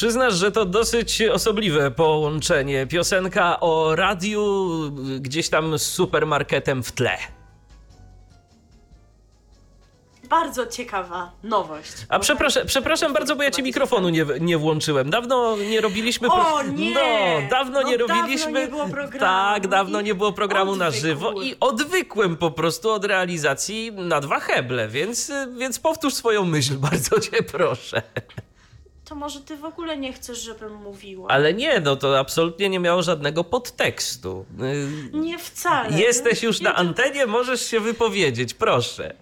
Przyznasz, że to dosyć osobliwe połączenie. Piosenka o radiu gdzieś tam z supermarketem w tle. Bardzo ciekawa nowość. A przepraszam, przepraszam bardzo, bo ja ci mikrofonu nie, nie włączyłem. Dawno nie robiliśmy. O nie! No, dawno No nie dawno robiliśmy. nie było programu. Tak, dawno nie było programu na odwykł. żywo i odwykłem po prostu od realizacji na dwa heble, więc, więc powtórz swoją myśl, bardzo cię proszę. To może ty w ogóle nie chcesz, żebym mówiła? Ale nie, no to absolutnie nie miało żadnego podtekstu. Y, Nie wcale. Jesteś już na antenie, możesz się wypowiedzieć, proszę.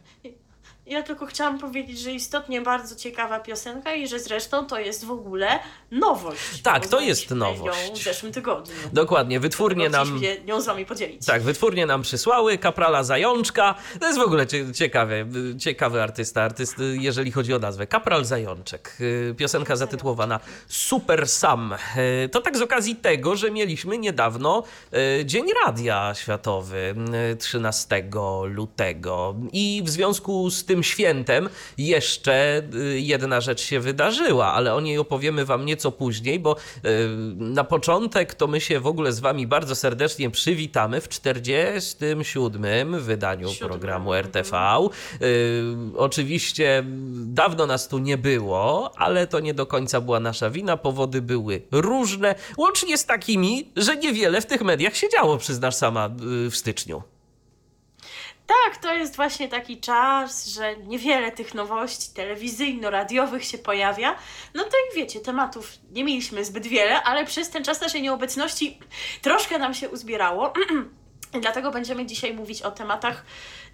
Ja tylko chciałam powiedzieć, że istotnie bardzo ciekawa piosenka i że zresztą to jest w ogóle nowość. Tak, to jest nowość. ją w zeszłym tygodniu. Dokładnie, wytwórnie nam. Się nią z wami podzielić. Tak, wytwórnie nam przysłały Kaprala Zajączka. To jest w ogóle cie- ciekawe, ciekawy artysta, artyst, jeżeli chodzi o nazwę. Kapral Zajączek. Y, Piosenka zatytułowana Super Sam. Y, To tak z okazji tego, że mieliśmy niedawno y, Dzień Radia Światowy y, 13 lutego. I w związku z tym świętem jeszcze y, jedna rzecz się wydarzyła, ale o niej opowiemy wam nieco później, bo y, na początek to my się w ogóle z wami bardzo serdecznie przywitamy w 47 wydaniu Siódmym, programu mhm. RTV. Y, oczywiście dawno nas tu nie było, ale to nie do końca była nasza wina. Powody były różne, łącznie z takimi, że niewiele w tych mediach się działo, przyznasz sama, w styczniu. Tak, to jest właśnie taki czas, że niewiele tych nowości telewizyjno-radiowych się pojawia. No to i wiecie, tematów nie mieliśmy zbyt wiele, ale przez ten czas naszej nieobecności troszkę nam się uzbierało. Dlatego będziemy dzisiaj mówić o tematach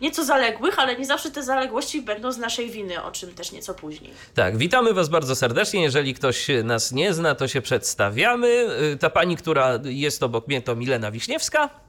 nieco zaległych, ale nie zawsze te zaległości będą z naszej winy, o czym też nieco później. Tak, witamy Was bardzo serdecznie. Jeżeli ktoś nas nie zna, to się przedstawiamy. Y, Ta pani, która jest obok mnie, to Milena Wiśniewska.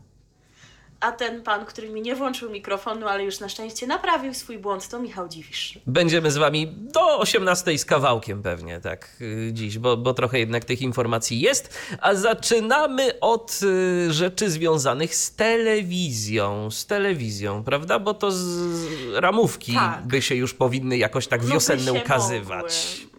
A ten pan, który mi nie włączył mikrofonu, ale już na szczęście naprawił swój błąd, to Michał Dziwisz. Będziemy z Wami do 18 z kawałkiem pewnie, tak, y, dziś, bo, bo trochę jednak tych informacji jest. A zaczynamy od y, rzeczy związanych z telewizją, z telewizją, prawda? Bo to z ramówki Tak. by się już powinny jakoś tak No wiosenne ukazywać. mogły.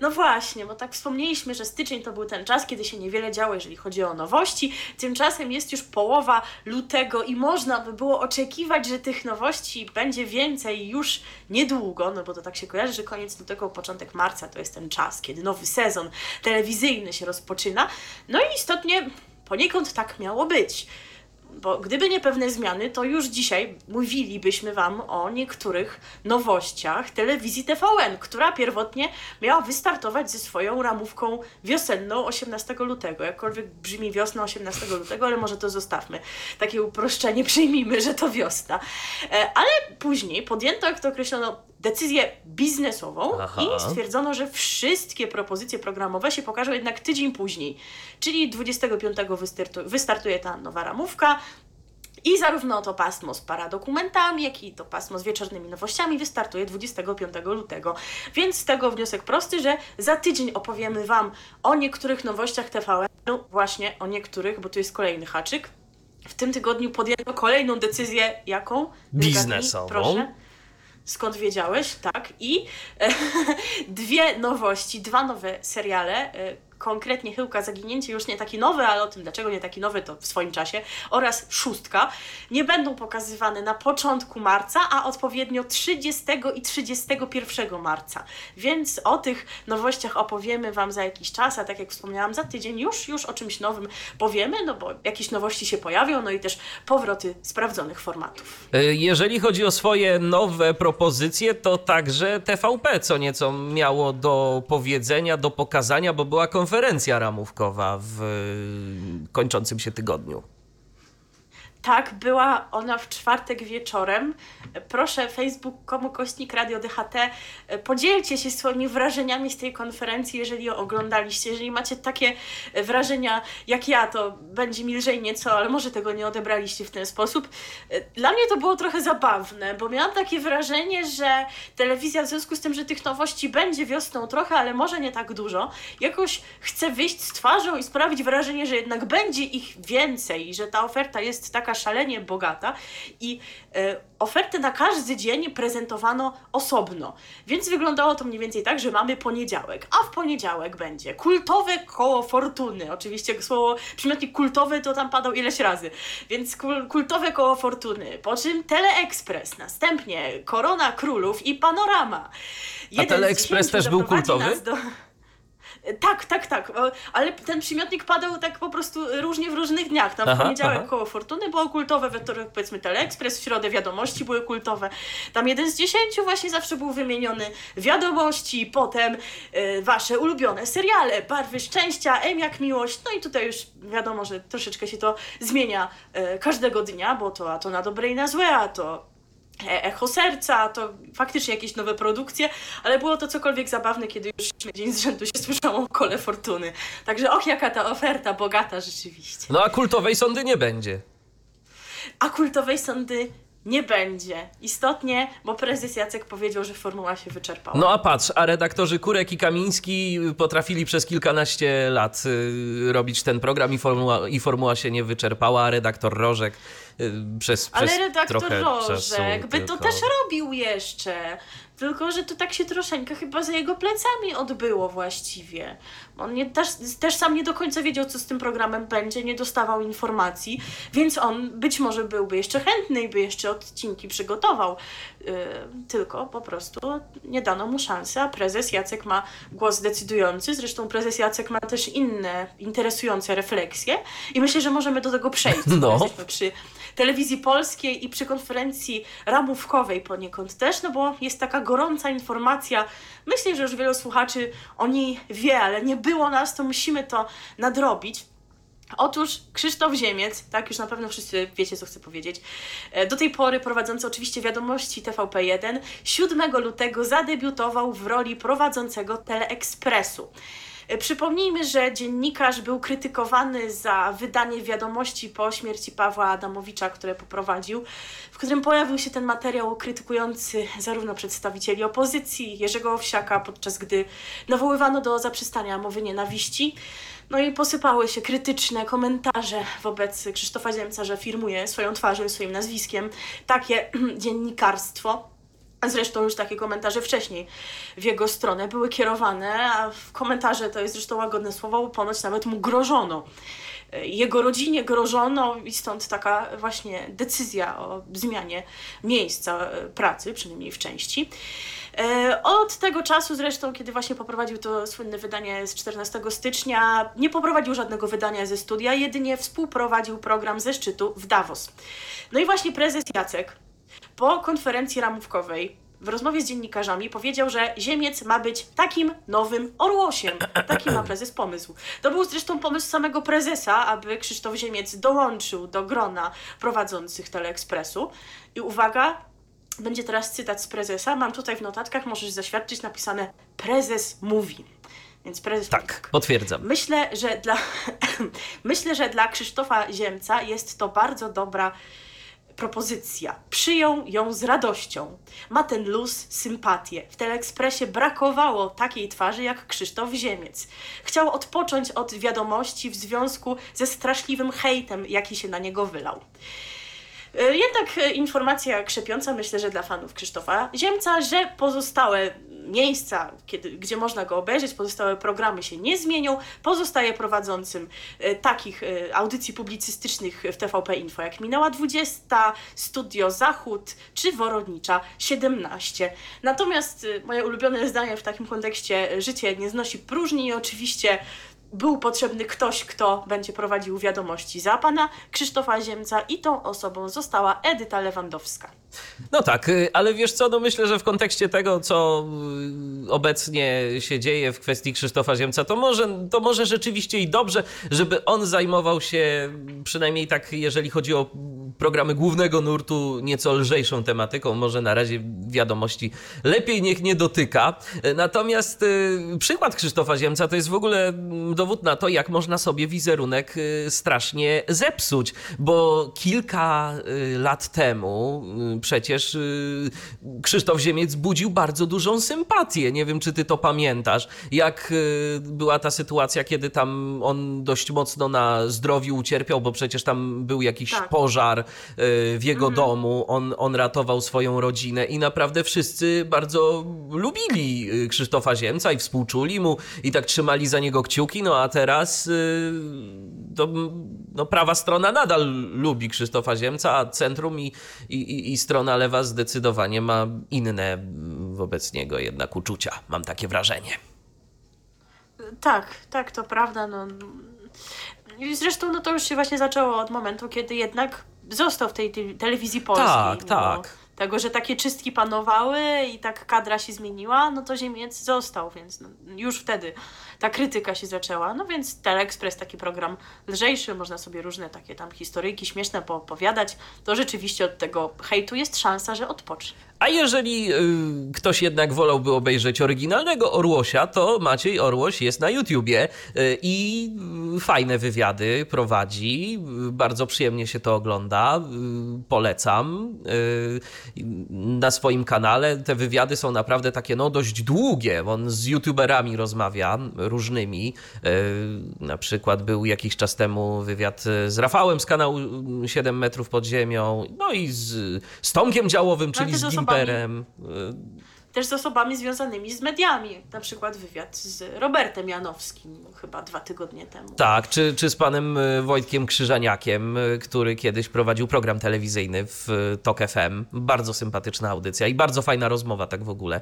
No właśnie, bo tak wspomnieliśmy, że styczeń to był ten czas, kiedy się niewiele działo, jeżeli chodzi o nowości. Tymczasem jest już połowa lutego i można by było oczekiwać, że tych nowości będzie więcej już niedługo, no bo to tak się kojarzy, że koniec lutego, początek marca to jest ten czas, kiedy nowy sezon telewizyjny się rozpoczyna. No i istotnie poniekąd tak miało być. Bo gdyby nie pewne zmiany, to już dzisiaj mówilibyśmy Wam o niektórych nowościach telewizji TVN, która pierwotnie miała wystartować ze swoją ramówką wiosenną 18 lutego. Jakkolwiek brzmi wiosna 18 lutego, ale może to zostawmy. Takie uproszczenie przyjmijmy, że to wiosna. E, Ale później podjęto, jak to określono, decyzję biznesową Aha. i stwierdzono, że wszystkie propozycje programowe się pokażą jednak tydzień później. Czyli 25 wystartu- wystartuje ta nowa ramówka. I zarówno to pasmo z paradokumentami, jak i to pasmo z wieczornymi nowościami wystartuje 25 lutego. Więc z tego wniosek prosty, że za tydzień opowiemy Wam o niektórych nowościach TVN, no właśnie o niektórych, bo tu jest kolejny haczyk. W tym tygodniu podjęto kolejną decyzję, jaką? Biznesową. Proszę. Skąd wiedziałeś? Tak. I e, dwie nowości, dwa nowe seriale. E, konkretnie Chyłka Zaginięcie, już nie taki nowy, ale o tym dlaczego nie taki nowy to w swoim czasie, oraz Szóstka, nie będą pokazywane na początku marca, a odpowiednio 30 i 31 marca. Więc o tych nowościach opowiemy Wam za jakiś czas, a tak jak wspomniałam, za tydzień już, już o czymś nowym powiemy, no bo jakieś nowości się pojawią, no i też powroty sprawdzonych formatów. Y, Jeżeli chodzi o swoje nowe propozycje, to także TVP co nieco miało do powiedzenia, do pokazania, bo była konferencja ramówkowa w kończącym się tygodniu. Tak, była ona w czwartek wieczorem. Proszę, facebook.com kośnik Radio DHT, podzielcie się swoimi wrażeniami z tej konferencji, jeżeli oglądaliście. Jeżeli macie takie wrażenia jak ja, to będzie mi lżej nieco, ale może tego nie odebraliście w ten sposób. Dla mnie to było trochę zabawne, bo miałam takie wrażenie, że telewizja w związku z tym, że tych nowości będzie wiosną trochę, ale może nie tak dużo, jakoś chce wyjść z twarzą i sprawić wrażenie, że jednak będzie ich więcej że ta oferta jest taka szalenie bogata i e, ofertę na każdy dzień prezentowano osobno. Więc wyglądało to mniej więcej tak, że mamy poniedziałek, a w poniedziałek będzie kultowe koło fortuny. Oczywiście słowo przymiotnik kultowy to tam padał ileś razy. Więc kul, kultowe koło fortuny, po czym Teleexpress, następnie Korona Królów i Panorama. Jeden a Teleexpress też był kultowy? Tak, tak, tak, ale ten przymiotnik padał tak po prostu różnie w różnych dniach. Tam w poniedziałek aha. koło Fortuny było kultowe, we wtorek powiedzmy Teleexpress, w środę wiadomości były kultowe. Tam jeden z dziesięciu właśnie zawsze był wymieniony. Wiadomości, potem y, wasze ulubione seriale, Barwy Szczęścia, M jak Miłość, no i tutaj już wiadomo, że troszeczkę się to zmienia y, każdego dnia, bo to a to na dobre i na złe, a to echo serca, to faktycznie jakieś nowe produkcje, ale było to cokolwiek zabawne, kiedy już dzień z rzędu się słyszało o kole fortuny. Także och, jaka ta oferta bogata rzeczywiście. No a kultowej sądy nie będzie. A kultowej sądy nie będzie. Istotnie, bo prezes Jacek powiedział, że formuła się wyczerpała. No a patrz, a redaktorzy Kurek i Kamiński potrafili przez kilkanaście lat y, robić ten program i formuła, i formuła się nie wyczerpała, a redaktor Rożek przez, Ale przez redaktor trochę Rożek by tylko... to też robił jeszcze. Tylko, że to tak się troszeczkę chyba za jego plecami odbyło właściwie. On nie, też, też sam nie do końca wiedział, co z tym programem będzie, nie dostawał informacji, więc on być może byłby jeszcze chętny i by jeszcze odcinki przygotował. Yy, tylko po prostu nie dano mu szansy, a prezes Jacek ma głos decydujący. Zresztą prezes Jacek ma też inne interesujące refleksje i myślę, że możemy do tego przejść. No. Jesteśmy przy telewizji polskiej i przy konferencji ramówkowej poniekąd też, no bo jest taka gorąca informacja. Myślę, że już wielu słuchaczy o niej wie, ale nie było nas, to musimy to nadrobić. Otóż Krzysztof Ziemiec, tak już na pewno wszyscy wiecie, co chcę powiedzieć, e, do tej pory prowadzący oczywiście wiadomości TVP1, 7 lutego zadebiutował w roli prowadzącego Teleekspresu. E, przypomnijmy, że dziennikarz był krytykowany za wydanie wiadomości po śmierci Pawła Adamowicza, które poprowadził, w którym pojawił się ten materiał krytykujący zarówno przedstawicieli opozycji, Jerzego Owsiaka, podczas gdy nawoływano do zaprzestania mowy nienawiści. No i posypały się krytyczne komentarze wobec Krzysztofa Ziemca, że firmuje swoją twarzą i swoim nazwiskiem takie dziennikarstwo. Zresztą już takie komentarze wcześniej w jego stronę były kierowane, a w komentarze to jest zresztą łagodne słowo, bo ponoć nawet mu grożono. Jego rodzinie grożono i stąd taka właśnie decyzja o zmianie miejsca pracy, przynajmniej w części. E, od tego czasu zresztą, kiedy właśnie poprowadził to słynne wydanie z 14 stycznia, nie poprowadził żadnego wydania ze studia, jedynie współprowadził program ze szczytu w Davos. No i właśnie prezes Jacek po konferencji ramówkowej w rozmowie z dziennikarzami powiedział, że Ziemiec ma być takim nowym orłosiem. Taki ma prezes pomysł. To był zresztą pomysł samego prezesa, aby Krzysztof Ziemiec dołączył do grona prowadzących Teleekspresu. I uwaga, będzie teraz cytat z prezesa. Mam tutaj w notatkach, możesz zaświadczyć, napisane prezes mówi. Więc prezes tak, potwierdzam. Myślę, że dla, myślę, że dla Krzysztofa Ziemca jest to bardzo dobra propozycja. Przyjął ją z radością. Ma ten luz, sympatię. W Teleekspresie brakowało takiej twarzy jak Krzysztof Ziemiec. Chciał odpocząć od wiadomości w związku ze straszliwym hejtem, jaki się na niego wylał. E, jednak e, informacja krzepiąca, myślę, że dla fanów Krzysztofa Ziemca, że pozostałe miejsca, kiedy, gdzie można go obejrzeć, pozostałe programy się nie zmienią. Pozostaje prowadzącym e, takich audycji publicystycznych w TVP Info, jak Minęła 20, Studio Zachód czy Worodnicza 17. Natomiast moje ulubione zdanie w takim kontekście życie nie znosi próżni i oczywiście był potrzebny ktoś, kto będzie prowadził wiadomości za pana Krzysztofa Ziemca i tą osobą została Edyta Lewandowska. No tak, y, ale wiesz co, no myślę, że w kontekście tego, co y, obecnie się dzieje w kwestii Krzysztofa Ziemca, to może, to może rzeczywiście i dobrze, żeby on zajmował się przynajmniej tak, jeżeli chodzi o programy głównego nurtu nieco lżejszą tematyką, może na razie wiadomości lepiej niech nie dotyka. Natomiast przykład Krzysztofa Ziemca to jest w ogóle dowód na to, jak można sobie wizerunek strasznie zepsuć, bo kilka lat temu przecież Krzysztof Ziemiec budził bardzo dużą sympatię. Nie wiem, czy ty to pamiętasz. Jak była ta sytuacja, kiedy tam on dość mocno na zdrowiu ucierpiał, bo przecież tam był jakiś tak. pożar y, w jego mhm. domu, on, on ratował swoją rodzinę i naprawdę wszyscy bardzo lubili y, Krzysztofa Ziemca i współczuli mu i tak trzymali za niego kciuki, no a teraz y, to, no, prawa strona nadal lubi Krzysztofa Ziemca, a centrum i, i, i strona lewa zdecydowanie ma inne wobec niego jednak uczucia, mam takie wrażenie. Tak, tak, to prawda. No. Zresztą no to już się właśnie zaczęło od momentu, kiedy jednak został w tej telewizji polskiej. Tak, no, tak. Tego, że takie czystki panowały i tak kadra się zmieniła, no to Ziemiec został, więc no, już wtedy ta krytyka się zaczęła. No więc Teleexpress, taki program lżejszy, można sobie różne takie tam historyjki śmieszne poopowiadać. To rzeczywiście od tego hejtu jest szansa, że odpocznie. A jeżeli y, ktoś jednak wolałby obejrzeć oryginalnego Orłosia, to Maciej Orłoś jest na YouTubie y, i y, fajne wywiady prowadzi. Bardzo przyjemnie się to ogląda. Y, polecam. Y, na swoim kanale te wywiady są naprawdę takie no dość długie. On z YouTuberami rozmawia różnymi. Y, na przykład był jakiś czas temu wywiad z Rafałem z kanału 7 metrów pod ziemią, no i z, z Tomkiem Działowym, czyli z Gimperem też z osobami związanymi z mediami. Na przykład wywiad z Robertem Janowskim chyba dwa tygodnie temu. Tak, czy, czy z panem e, Wojtkiem Krzyżaniakiem, e, który kiedyś prowadził program telewizyjny w e, TOK FM. Bardzo sympatyczna audycja i bardzo fajna rozmowa tak w ogóle.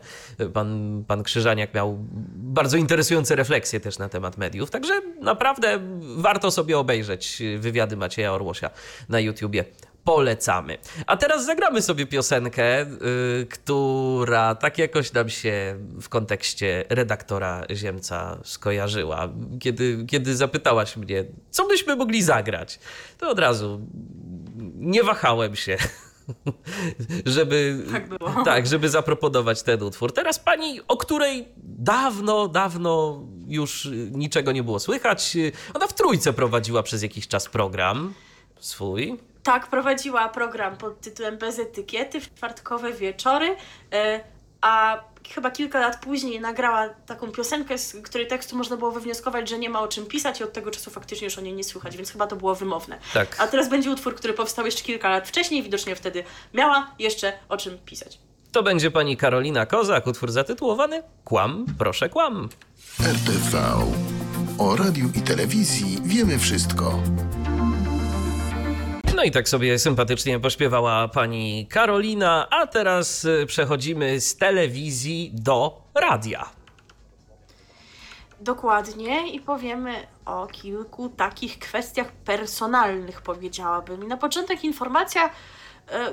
Pan, pan Krzyżaniak miał bardzo interesujące refleksje też na temat mediów, także naprawdę warto sobie obejrzeć wywiady Macieja Orłosia na YouTubie polecamy. A teraz zagramy sobie piosenkę, yy, która tak jakoś nam się w kontekście redaktora Ziemca skojarzyła. Kiedy, kiedy zapytałaś mnie, co byśmy mogli zagrać, to od razu nie wahałem się. żeby, tak, tak, żeby zaproponować ten utwór. Teraz pani, o której dawno, dawno już niczego nie było słychać, ona w trójce prowadziła przez jakiś czas program swój tak prowadziła program pod tytułem Bez etykiety w czwartkowe wieczory, e, a chyba kilka lat później nagrała taką piosenkę, z której tekstu można było wywnioskować, że nie ma o czym pisać i od tego czasu faktycznie już o niej nie słychać, więc chyba to było wymowne. Tak. A teraz będzie utwór, który powstał jeszcze kilka lat wcześniej, widocznie wtedy miała jeszcze o czym pisać. To będzie pani Karolina Kozak, utwór zatytułowany Kłam, proszę kłam. RTV. O radiu i telewizji wiemy wszystko. No i tak sobie sympatycznie pośpiewała pani Karolina, a teraz y, przechodzimy z telewizji do radia. Dokładnie i powiemy o kilku takich kwestiach personalnych, powiedziałabym. I na początek informacja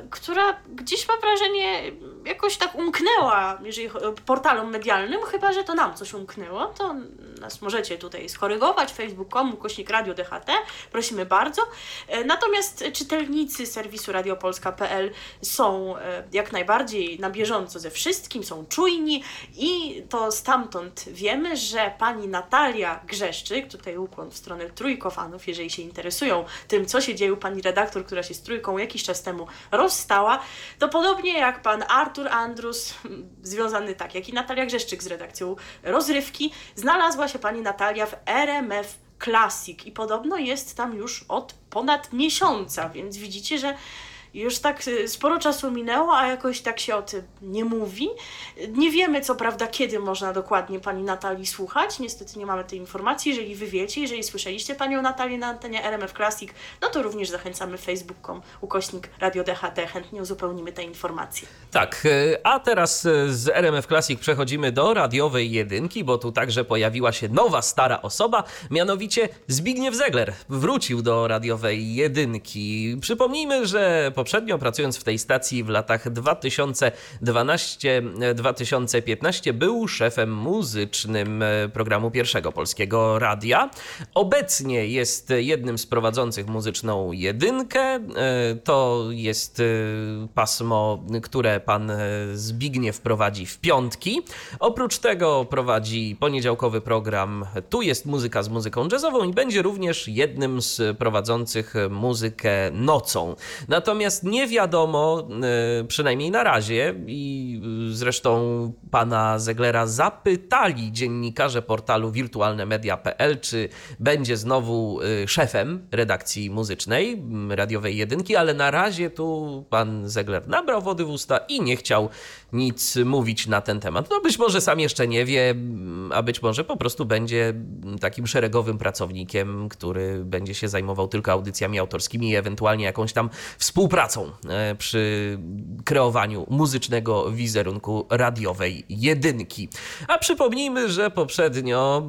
która gdzieś mam wrażenie jakoś tak umknęła, jeżeli portalom medialnym, chyba że to nam coś umknęło, to nas możecie tutaj skorygować, facebook.com, kośnik radio DHT, prosimy bardzo. E, natomiast czytelnicy serwisu radiopolska.pl są e, jak najbardziej na bieżąco ze wszystkim, są czujni i to stamtąd wiemy, że pani Natalia Grzeszczyk, tutaj ukłon w stronę trójkofanów, jeżeli się interesują tym, co się dzieje u pani redaktor, która się z trójką jakiś czas temu rozstała, to podobnie jak pan Artur Andrus, związany tak jak i Natalia Grzeszczyk z redakcją Rozrywki, znalazła się pani Natalia w RMF Classic i podobno jest tam już od ponad miesiąca, więc widzicie, że już tak y, sporo czasu minęło, a jakoś tak się o tym nie mówi. Nie wiemy, co prawda, kiedy można dokładnie pani Natalii słuchać. Niestety nie mamy tej informacji. Jeżeli wy wiecie, jeżeli słyszeliście panią Natalię na antenie RMF Classic, no to również zachęcamy facebook.com ukośnik Radio DHT. Chętnie uzupełnimy te informacje. Tak, y, a teraz y, z RMF Classic przechodzimy do radiowej jedynki, bo tu także pojawiła się nowa, stara osoba, mianowicie Zbigniew Zegler wrócił do radiowej jedynki. Przypomnijmy, że poprzednio, pracując w tej stacji w latach 2012-2015, był szefem muzycznym e, programu Pierwszego Polskiego Radia. Obecnie jest jednym z prowadzących muzyczną jedynkę. E, To jest e, pasmo, które pan Zbigniew prowadzi w piątki. Oprócz tego prowadzi poniedziałkowy program Tu jest muzyka z muzyką jazzową i będzie również jednym z prowadzących muzykę nocą. Natomiast nie wiadomo, e, przynajmniej na razie, i zresztą pana Zeglera zapytali dziennikarze portalu wirtualnemedia.pl, czy będzie znowu e, szefem redakcji muzycznej radiowej jedynki, ale na razie tu pan Zegler nabrał wody w usta i nie chciał nic mówić na ten temat. No być może sam jeszcze nie wie, a być może po prostu będzie takim szeregowym pracownikiem, który będzie się zajmował tylko audycjami autorskimi i ewentualnie jakąś tam współpracą e, przy kreowaniu muzycznego wizerunku radiowej jedynki. A przypomnijmy, że poprzednio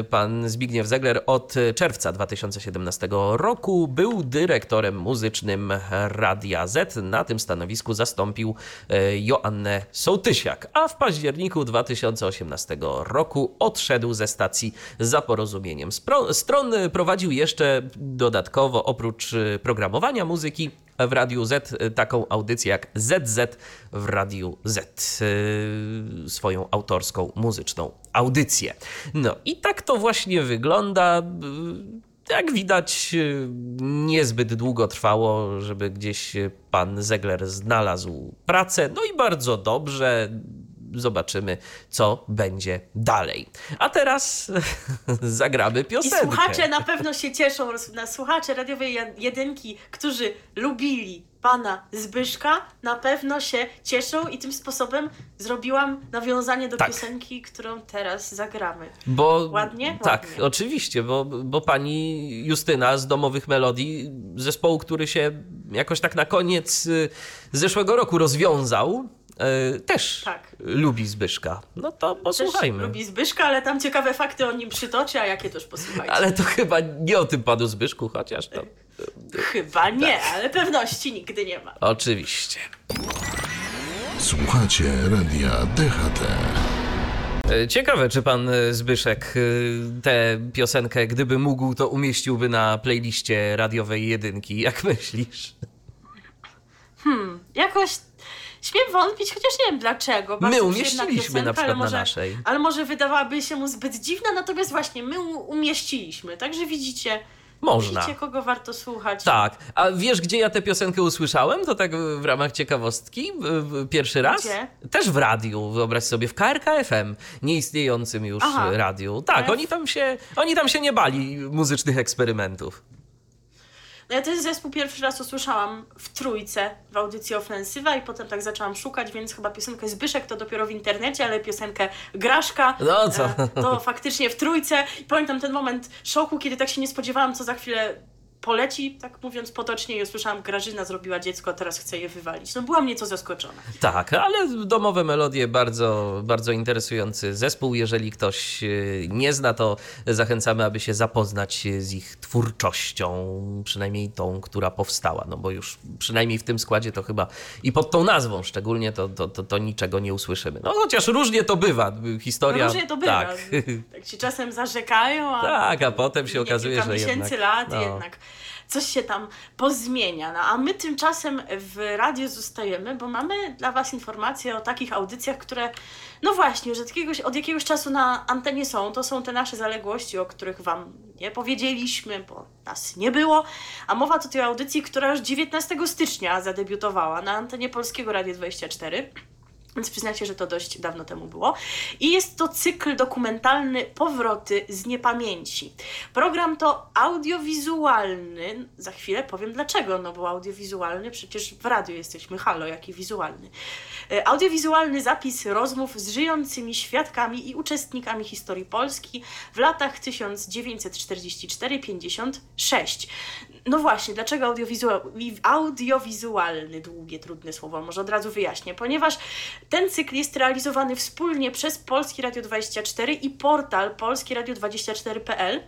e, pan Zbigniew Zegler od czerwca 2017 roku był dyrektorem muzycznym Radia Z. Na tym stanowisku zastąpił e, Joannę Sołtysiak, a w październiku 2018 roku odszedł ze stacji za porozumieniem stron. Prowadził jeszcze dodatkowo, oprócz programowania muzyki w Radiu Z, y, taką audycję jak ZZ w Radiu Z. y, Swoją autorską, muzyczną audycję. No i tak to właśnie wygląda. y, jak widać, niezbyt długo trwało, żeby gdzieś pan Zegler znalazł pracę. No i bardzo dobrze. Zobaczymy, co będzie dalej. A teraz zagramy I piosenkę. słuchacze na pewno się cieszą, na słuchacze radiowej jed- jedynki, którzy lubili pana Zbyszka, na pewno się cieszą i tym sposobem zrobiłam nawiązanie do Tak. piosenki, którą teraz zagramy. Bo, Ładnie? Tak, Ładnie. oczywiście, bo, bo pani Justyna z Domowych Melodii, zespołu, który się jakoś tak na koniec y, zeszłego roku rozwiązał, y, też Tak. lubi Zbyszka. No to Też posłuchajmy. lubi Zbyszka, ale tam ciekawe fakty o nim przytoczę, a jakie też posłuchajcie. Ale to chyba nie o tym panu Zbyszku, chociaż to Chyba nie, Tak. ale pewności nigdy nie ma. oczywiście. Słuchacie radia DHT. E, Ciekawe, czy pan e, Zbyszek tę piosenkę, gdyby mógł, to umieściłby na playliście radiowej jedynki. Jak myślisz? Jakoś śmiem wątpić, chociaż nie wiem dlaczego. Bardzo My umieściliśmy na przykład ale na może, naszej. Ale może wydawałaby się mu zbyt dziwna, natomiast właśnie my umieściliśmy. Także widzicie, Można. widzicie kogo warto słuchać. Tak, a wiesz, gdzie ja tę piosenkę usłyszałem? To tak w ramach ciekawostki, pierwszy raz? Gdzie? Też w radiu, wyobraź sobie, w KRK FM, nieistniejącym już Aha. radiu. Tak, F- oni tam, się, oni tam się nie bali muzycznych eksperymentów. No ja ten zespół pierwszy raz usłyszałam w trójce w audycji Ofensywa i potem tak zaczęłam szukać, więc chyba piosenkę Zbyszek to dopiero w internecie, ale piosenkę Graszka No co? e, to faktycznie w trójce. I pamiętam ten moment szoku, kiedy tak się nie spodziewałam, co za chwilę poleci, tak mówiąc potocznie, i usłyszałam, Grażyna zrobiła dziecko, a teraz chce je wywalić. No byłam nieco zaskoczona. Tak, ale domowe melodie bardzo, bardzo interesujący zespół. Jeżeli ktoś e, nie zna, to zachęcamy, aby się zapoznać z ich twórczością, przynajmniej tą, która powstała. No bo już przynajmniej w tym składzie to chyba i pod tą nazwą szczególnie to, to, to, to niczego nie usłyszymy. No chociaż różnie to bywa. Historia. No różnie to bywa. Tak. Tak ci czasem zarzekają, a tak, a potem się okazuje, że jednak. lat no. jednak coś się tam pozmienia. No, a my tymczasem w radiu zostajemy, bo mamy dla Was informacje o takich audycjach, które no właśnie, że od jakiegoś, od jakiegoś czasu na antenie są. To są te nasze zaległości, o których Wam nie powiedzieliśmy, bo nas nie było. A mowa to tej audycji, która już 19 stycznia zadebiutowała na antenie Polskiego Radia 24. Więc przyznacie, że to dość dawno temu było. I jest to cykl dokumentalny Powroty z niepamięci. Program to audiowizualny. Za chwilę powiem dlaczego. No bo audiowizualny, przecież w radiu jesteśmy. Halo, jaki wizualny. E, Audiowizualny zapis rozmów z żyjącymi świadkami i uczestnikami historii Polski w latach 1944-56. No właśnie, dlaczego audiowizu- audiowizualny, długie, trudne słowo, może od razu wyjaśnię, ponieważ ten cykl jest realizowany wspólnie przez Polski Radio 24 i portal polskieradio24.pl.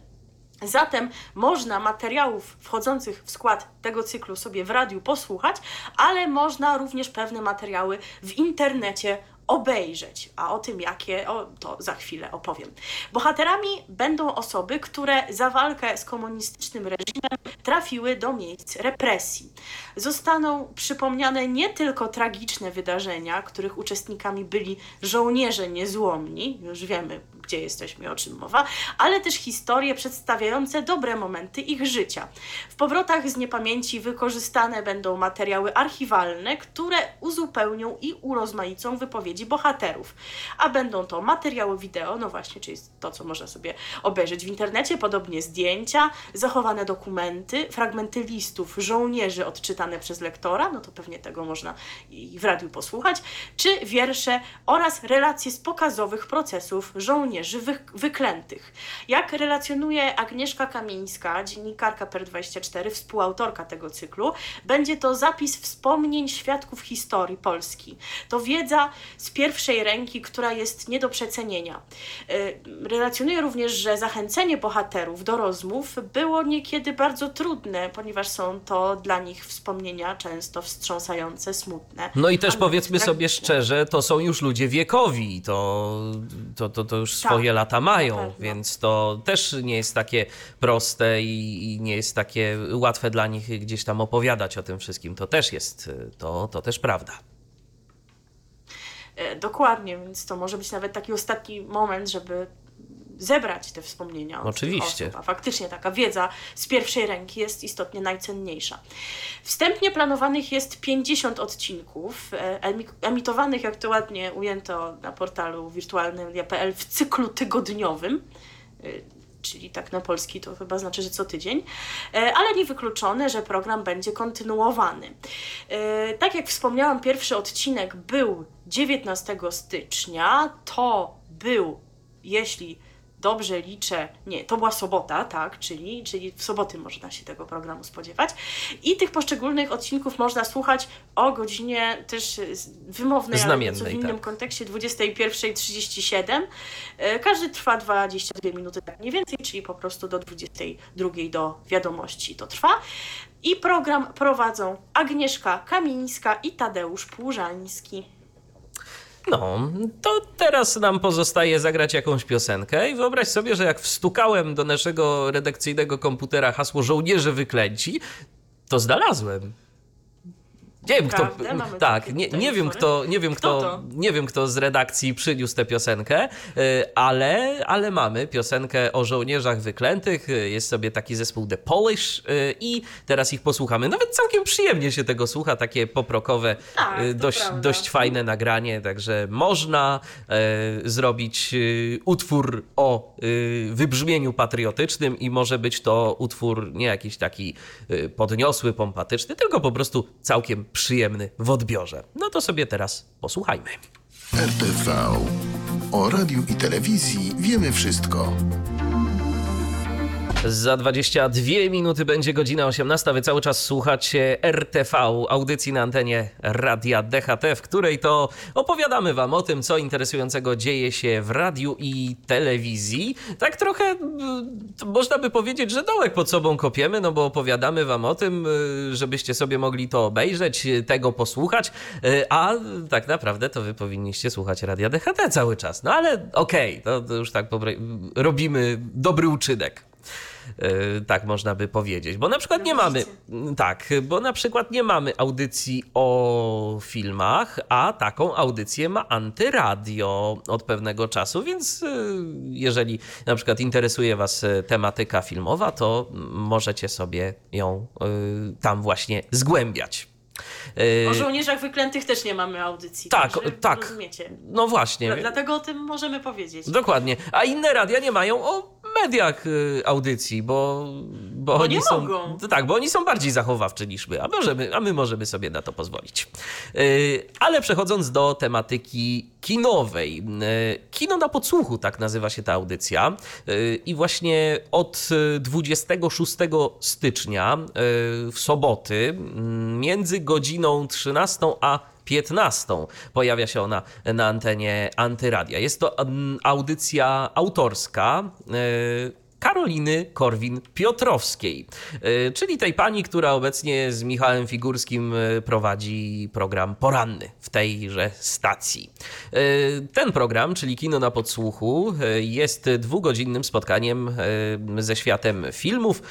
Zatem można materiałów wchodzących w skład tego cyklu sobie w radiu posłuchać, ale można również pewne materiały w internecie obejrzeć. A o tym jakie, o, to za chwilę opowiem. Bohaterami będą osoby, które za walkę z komunistycznym reżimem trafiły do miejsc represji. Zostaną przypomniane nie tylko tragiczne wydarzenia, których uczestnikami byli żołnierze niezłomni, już wiemy, gdzie jesteśmy, o czym mowa, ale też historie przedstawiające dobre momenty ich życia. W powrotach z niepamięci wykorzystane będą materiały archiwalne, które uzupełnią i urozmaicą wypowiedzi bohaterów. A będą to materiały wideo, no właśnie, czyli to, co można sobie obejrzeć w internecie, podobnie zdjęcia, zachowane dokumenty, fragmenty listów żołnierzy odczytane przez lektora, no to pewnie tego można i w radiu posłuchać, czy wiersze oraz relacje z pokazowych procesów żołnierzy żołnierzy wy, wyklętych. Jak relacjonuje Agnieszka Kamińska, dziennikarka PER24, współautorka tego cyklu, będzie to zapis wspomnień świadków historii Polski. To wiedza z pierwszej ręki, która jest nie do przecenienia. Y, relacjonuje również, że zachęcenie bohaterów do rozmów było niekiedy bardzo trudne, ponieważ są to dla nich wspomnienia często wstrząsające, smutne. No i też powiedzmy sobie szczerze, to są już ludzie wiekowi, to, to, to, to już swoje tak, lata mają, więc to też nie jest takie proste i, i, nie jest takie łatwe dla nich gdzieś tam opowiadać o tym wszystkim. To też jest, to, to też prawda. E, dokładnie, więc to może być nawet taki ostatni moment, żeby zebrać te wspomnienia. Oczywiście. Osób, a faktycznie taka wiedza z pierwszej ręki jest istotnie najcenniejsza. Wstępnie planowanych jest 50 odcinków, e, emitowanych, jak to ładnie ujęto na portalu wirtualnym.pl w cyklu tygodniowym e, czyli tak na polski to chyba znaczy, że co tydzień, e, ale nie wykluczone, że program będzie kontynuowany. Tak jak wspomniałam, pierwszy odcinek był 19 stycznia, to był, jeśli dobrze liczę, nie, to była sobota, tak, czyli, czyli w soboty można się tego programu spodziewać. I tych poszczególnych odcinków można słuchać o godzinie też wymownej, Znamiennej, ale w innym tak. kontekście 21.37. E, każdy trwa 22 minuty, tak mniej więcej, czyli po prostu do 22 do wiadomości to trwa. I program prowadzą Agnieszka Kamińska i Tadeusz Płużański. No, to teraz nam pozostaje zagrać jakąś piosenkę i wyobraź sobie, że jak wstukałem do naszego redakcyjnego komputera hasło żołnierze wyklęci, to znalazłem. Nie wiem, kto. Tak, nie, nie wiem, kto, nie wiem, kto, kto nie wiem, kto z redakcji przyniósł tę piosenkę, y, ale, ale mamy piosenkę o żołnierzach wyklętych. Y, jest sobie taki zespół The Polish y, i teraz ich posłuchamy. Nawet całkiem przyjemnie się tego słucha, takie poprokowe, tak, dość, dość fajne nagranie, także można zrobić utwór o wybrzmieniu patriotycznym i może być to utwór nie jakiś taki podniosły, pompatyczny, tylko po prostu całkiem przyjemny w odbiorze. No to sobie teraz posłuchajmy. RTV. O radiu i telewizji wiemy wszystko. Za 22 minuty będzie godzina 18. Wy cały czas słuchacie RTV, audycji na antenie Radia DHT, w której to opowiadamy Wam o tym, co interesującego dzieje się w radiu i telewizji. Tak trochę można by powiedzieć, że dołek pod sobą kopiemy, no bo opowiadamy Wam o tym, y, żebyście sobie mogli to obejrzeć, y, tego posłuchać, y, a tak naprawdę to Wy powinniście słuchać Radia DHT cały czas. No ale okej, okay, to już tak robimy dobry uczynek. E, tak można by powiedzieć. Bo na przykład nie mamy, tak, bo na przykład nie mamy audycji o filmach, a taką audycję ma Antyradio od pewnego czasu, więc e, jeżeli na przykład interesuje Was e, tematyka filmowa, to możecie sobie ją tam właśnie zgłębiać. O żołnierzach wyklętych też nie mamy audycji. Tak, tak. Rozumiecie. No właśnie. Dlatego o tym możemy powiedzieć. Dokładnie. A inne radia nie mają o mediach y, audycji, bo, bo, bo oni są. Mogą. Tak, bo oni są bardziej zachowawczy niż my, a, możemy, a my możemy sobie na to pozwolić. Y, ale przechodząc do tematyki kinowej. Y, Kino na podsłuchu, tak nazywa się ta audycja. I właśnie od 26 stycznia w soboty między godziną 13 a 15 pojawia się ona na antenie Antyradia. Jest to audycja autorska. Karoliny Korwin-Piotrowskiej, e, czyli tej pani, która obecnie z Michałem Figurskim e, prowadzi program poranny w tejże stacji. E, ten program, czyli Kino na Podsłuchu, jest dwugodzinnym spotkaniem ze światem filmów.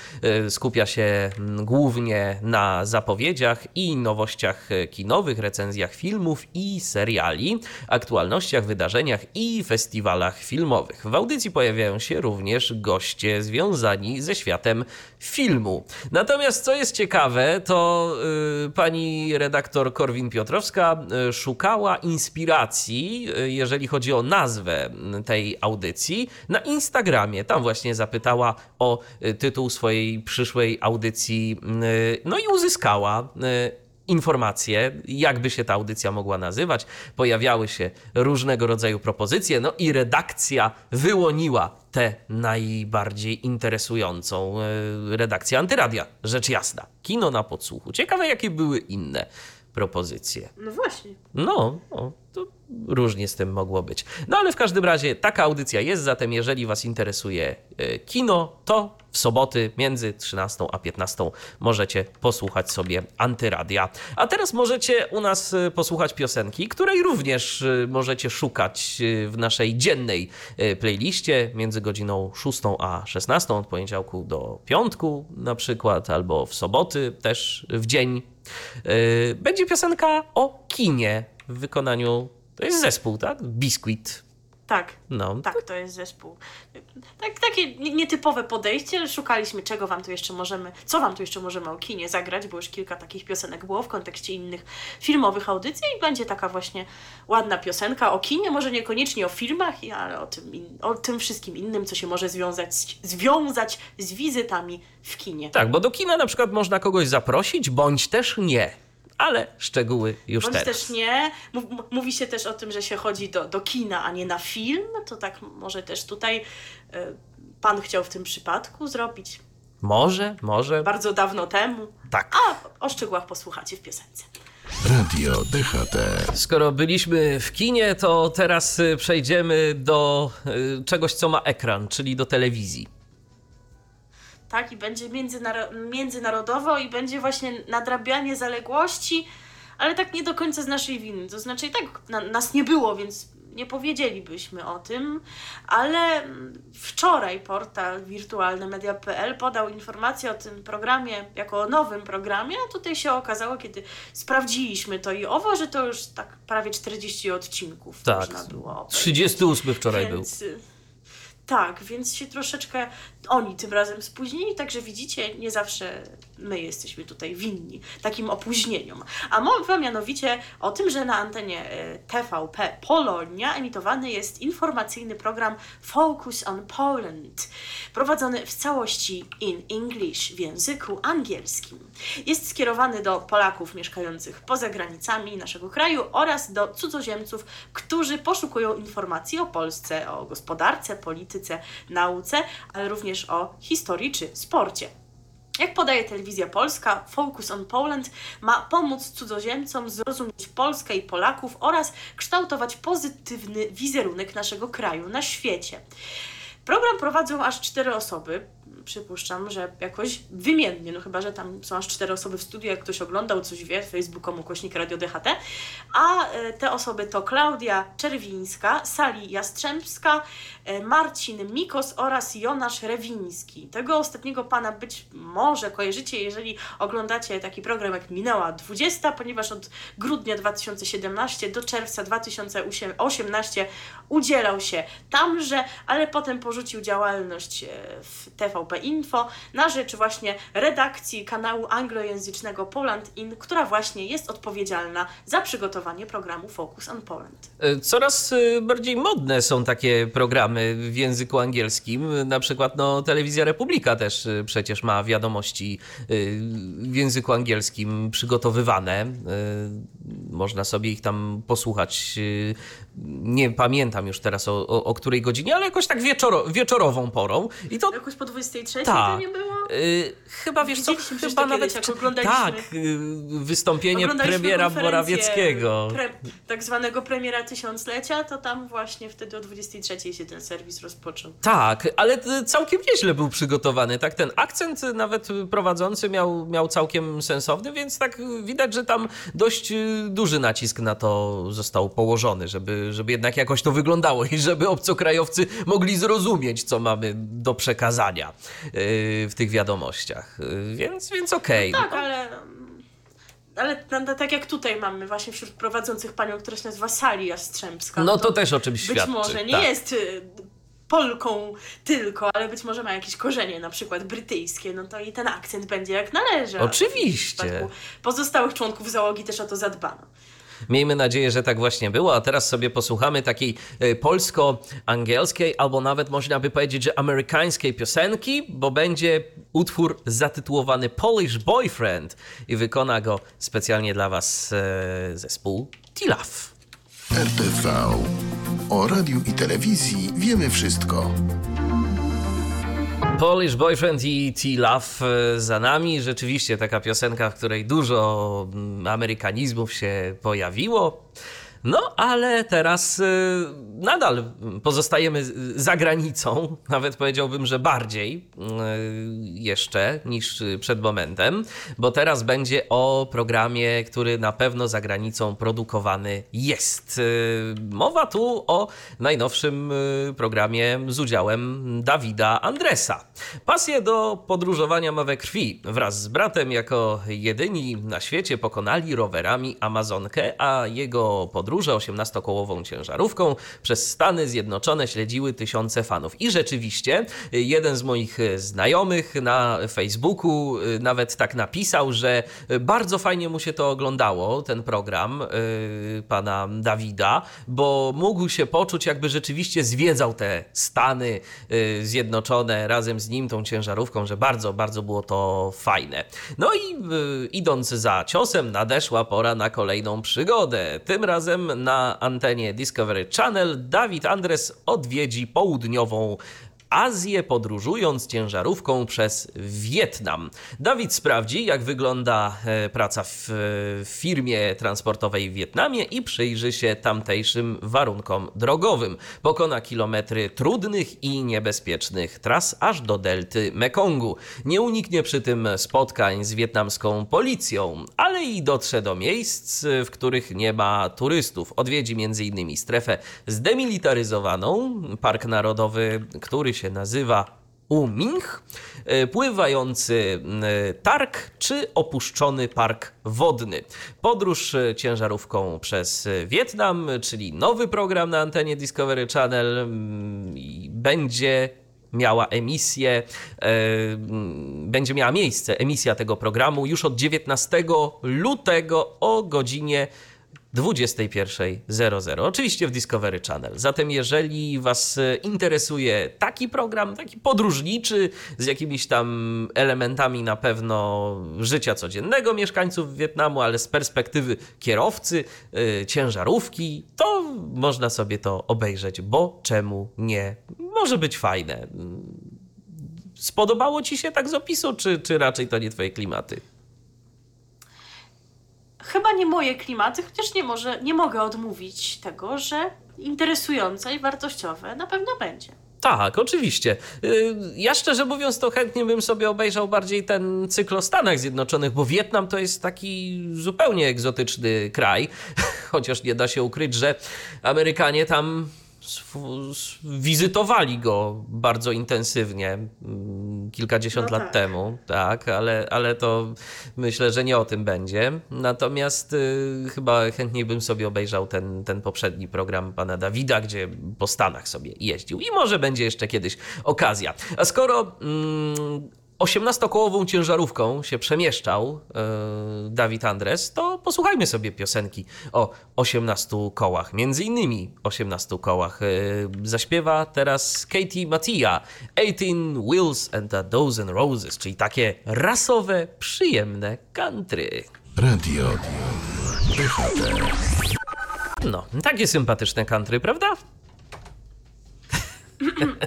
Skupia się głównie na zapowiedziach i nowościach kinowych, recenzjach filmów i seriali, aktualnościach, wydarzeniach i festiwalach filmowych. W audycji pojawiają się również goście związani ze światem filmu. Natomiast co jest ciekawe, to yy, pani redaktor Korwin-Piotrowska yy, szukała inspiracji, yy, jeżeli chodzi o nazwę tej audycji, na Instagramie. Tam właśnie zapytała o y, tytuł swojej przyszłej audycji, y, no i uzyskała y, informacje, jakby się ta audycja mogła nazywać. Pojawiały się różnego rodzaju propozycje, no i redakcja wyłoniła tę najbardziej interesującą. E, redakcja Antyradia, rzecz jasna. Kino na podsłuchu. Ciekawe, jakie były inne propozycje. No właśnie. No, no, to różnie z tym mogło być. No ale w każdym razie taka audycja jest, zatem jeżeli Was interesuje e, kino, to w soboty między 13 a 15 możecie posłuchać sobie Antyradia. A teraz możecie u nas e, posłuchać piosenki, której również e, możecie szukać w naszej dziennej playliście między godziną 6 a 16 od poniedziałku do piątku na przykład, albo w soboty też w dzień. Będzie piosenka o kinie w wykonaniu to jest zespół, tak? Biscuit. Tak, no. tak, to jest zespół. Tak, takie nietypowe podejście. Szukaliśmy, czego wam tu jeszcze możemy, co wam tu jeszcze możemy o kinie zagrać, bo już kilka takich piosenek było w kontekście innych filmowych audycji i będzie taka właśnie ładna piosenka o kinie, może niekoniecznie o filmach, ale o tym, o tym wszystkim innym, co się może związać, związać z wizytami w kinie. Tak, bo do kina na przykład można kogoś zaprosić, bądź też nie ale szczegóły już Bądź teraz. też nie. Mówi się też o tym, że się chodzi do, do kina, a nie na film. To tak może też tutaj y, pan chciał w tym przypadku zrobić. Może, może. Bardzo dawno temu. Tak. A o szczegółach posłuchacie w piosence. Radio DHT. Skoro byliśmy w kinie, to teraz y, przejdziemy do y, czegoś, co ma ekran, czyli do telewizji tak? I będzie międzynarodowo i będzie właśnie nadrabianie zaległości, ale tak nie do końca z naszej winy. To znaczy i tak na, nas nie było, więc nie powiedzielibyśmy o tym, ale wczoraj portal wirtualnemedia.pl podał informację o tym programie jako o nowym programie, a tutaj się okazało, kiedy sprawdziliśmy to i owo, że to już tak prawie 40 odcinków tak, można było obejrzeć. 38 wczoraj Więc, był. Tak, więc się troszeczkę oni tym razem spóźnili, także widzicie, nie zawsze my jesteśmy tutaj winni takim opóźnieniom. A mowa mianowicie o tym, że na antenie e, TVP Polonia emitowany jest informacyjny program Focus on Poland, prowadzony w całości in English w języku angielskim. Jest skierowany do Polaków mieszkających poza granicami naszego kraju oraz do cudzoziemców, którzy poszukują informacji o Polsce, o gospodarce, polityce, nauce, ale również o historii czy sporcie. Jak podaje telewizja polska, Focus on Poland ma pomóc cudzoziemcom zrozumieć Polskę i Polaków oraz kształtować pozytywny wizerunek naszego kraju na świecie. Program prowadzą aż cztery osoby przypuszczam, że jakoś wymiennie, no chyba, że tam są aż cztery osoby w studiu, jak ktoś oglądał, coś wie, facebookom ukośnik Radio DHT, a e, te osoby to Klaudia Czerwińska, Sali Jastrzębska, e, Marcin Mikos oraz Jonasz Rewiński. Tego ostatniego pana być może kojarzycie, jeżeli oglądacie taki program jak Minęła 20, ponieważ od grudnia 2017 do czerwca 2018 udzielał się tamże, ale potem porzucił działalność e, w TVP Info na rzecz właśnie redakcji kanału anglojęzycznego Poland In, która właśnie jest odpowiedzialna za przygotowanie programu Focus on Poland. E, coraz e, bardziej modne są takie programy w języku angielskim. Na przykład no, Telewizja Republika też e, przecież ma wiadomości w języku angielskim przygotowywane. Można sobie ich tam posłuchać nie pamiętam już teraz o, o, o której godzinie, ale jakoś tak wieczoro, wieczorową porą. I to Jakoś po 23 tak. to nie było? Y, chyba wiesz co, chyba nawet kiedyś, oglądaliśmy. tak, y, wystąpienie Oglądaliśmy premiera konferencję Morawieckiego. Pre, tak zwanego premiera tysiąclecia, to tam właśnie wtedy o 23 się ten serwis rozpoczął. Tak, ale t- całkiem nieźle był przygotowany. Tak, ten akcent y, nawet prowadzący miał, miał całkiem sensowny, więc tak y, widać, że tam dość y, duży nacisk na to został położony, żeby, żeby jednak jakoś to wyglądało i żeby obcokrajowcy mogli zrozumieć, co mamy do przekazania y, w tych wiadomościach. Y, Więc, więc okej. Tak, No, ale. Ale na, tak jak tutaj mamy właśnie wśród prowadzących panią, która się nazywa Sali Jastrzębska. no to też o czymś być świadczy. może nie tak. jest y, Polką tylko, ale być może ma jakieś korzenie, na przykład brytyjskie, no to i ten akcent będzie jak należy. Oczywiście. W pozostałych członków załogi też o to zadbano. Miejmy nadzieję, że tak właśnie było, a teraz sobie posłuchamy takiej e, polsko-angielskiej, albo nawet można by powiedzieć, że amerykańskiej piosenki, bo będzie utwór zatytułowany Polish Boyfriend i wykona go specjalnie dla Was e, zespół Tilaf. RTV. O radiu i telewizji wiemy wszystko. Polish Boyfriend i T-Love e, za nami. Rzeczywiście taka piosenka, w której dużo mm, amerykanizmów się pojawiło. No, ale teraz y, nadal pozostajemy za granicą, nawet powiedziałbym, że bardziej y, jeszcze niż przed momentem, bo teraz będzie o programie, który na pewno za granicą produkowany jest. Y, Mowa tu o najnowszym programie z udziałem Dawida Andresa. Pasję do podróżowania ma we krwi. Wraz z bratem jako jedyni na świecie pokonali rowerami Amazonkę, a jego podróże 18-kołową ciężarówką przez Stany Zjednoczone śledziły tysiące fanów. I rzeczywiście jeden z moich znajomych na Facebooku y, nawet tak napisał, że bardzo fajnie mu się to oglądało, ten program y, pana Dawida, bo mógł się poczuć, jakby rzeczywiście zwiedzał te Stany y, Zjednoczone razem z nim, tą ciężarówką, że bardzo, bardzo było to fajne. No i y, idąc za ciosem, nadeszła pora na kolejną przygodę. Tym razem na antenie Discovery Channel. Dawid Andres odwiedzi południową Azję, podróżując ciężarówką przez Wietnam. Dawid sprawdzi, jak wygląda e, praca w, w firmie transportowej w Wietnamie i przyjrzy się tamtejszym warunkom drogowym. Pokona kilometry trudnych i niebezpiecznych tras aż do delty Mekongu. Nie uniknie przy tym spotkań z wietnamską policją, ale i dotrze do miejsc, w których nie ma turystów. Odwiedzi m.in. strefę zdemilitaryzowaną, park narodowy, który się nazywa Uming, e, pływający e, targ czy opuszczony park wodny. Podróż e, ciężarówką przez Wietnam, czyli nowy program na antenie Discovery Channel będzie miała emisję, będzie miała miejsce emisja tego programu już od 19 lutego o godzinie 21.00. Oczywiście w Discovery Channel. Zatem, jeżeli Was e, interesuje taki program, taki podróżniczy, z jakimiś tam elementami na pewno życia codziennego mieszkańców Wietnamu, ale z perspektywy kierowcy, e, ciężarówki, to można sobie to obejrzeć, bo czemu nie? Może być fajne. Spodobało Ci się tak z opisu, czy, czy raczej to nie Twoje klimaty? Chyba nie moje klimaty, chociaż nie, może, nie mogę odmówić tego, że interesujące i wartościowe na pewno będzie. Tak, oczywiście. Y, Ja szczerze mówiąc, to chętnie bym sobie obejrzał bardziej ten cykl o Stanach Zjednoczonych, bo Wietnam to jest taki zupełnie egzotyczny kraj, chociaż nie da się ukryć, że Amerykanie tam wizytowali go bardzo intensywnie mm, kilkadziesiąt No lat tak. temu, tak, ale, ale to myślę, że nie o tym będzie. Natomiast y, chyba chętniej bym sobie obejrzał ten, ten poprzedni program pana Dawida, gdzie po Stanach sobie jeździł. I może będzie jeszcze kiedyś okazja. A skoro mm, 18-kołową ciężarówką się przemieszczał y, Dawid Andres, to posłuchajmy sobie piosenki o 18 kołach. Między innymi 18 kołach. Y, zaśpiewa teraz Katie Mattia 18 Wheels and a Dozen Roses, czyli takie rasowe, przyjemne country. Radio DHT. No, takie sympatyczne country, prawda?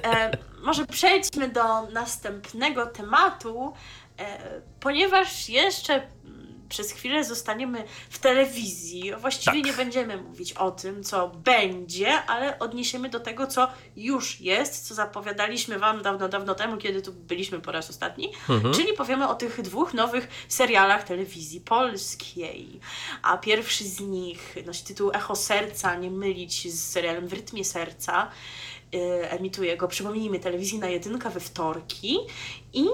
E, może przejdźmy do następnego tematu, e, ponieważ jeszcze mm, przez chwilę zostaniemy w telewizji. Właściwie Tak. nie będziemy mówić o tym, co będzie, ale odniesiemy do tego, co już jest, co zapowiadaliśmy Wam dawno, dawno temu, kiedy tu byliśmy po raz ostatni. Czyli powiemy o tych dwóch nowych serialach telewizji polskiej. A pierwszy z nich nosi tytuł Echo Serca, nie mylić z serialem W rytmie serca. Y, Emituje go, przypomnijmy, telewizyjna jedynka we wtorki i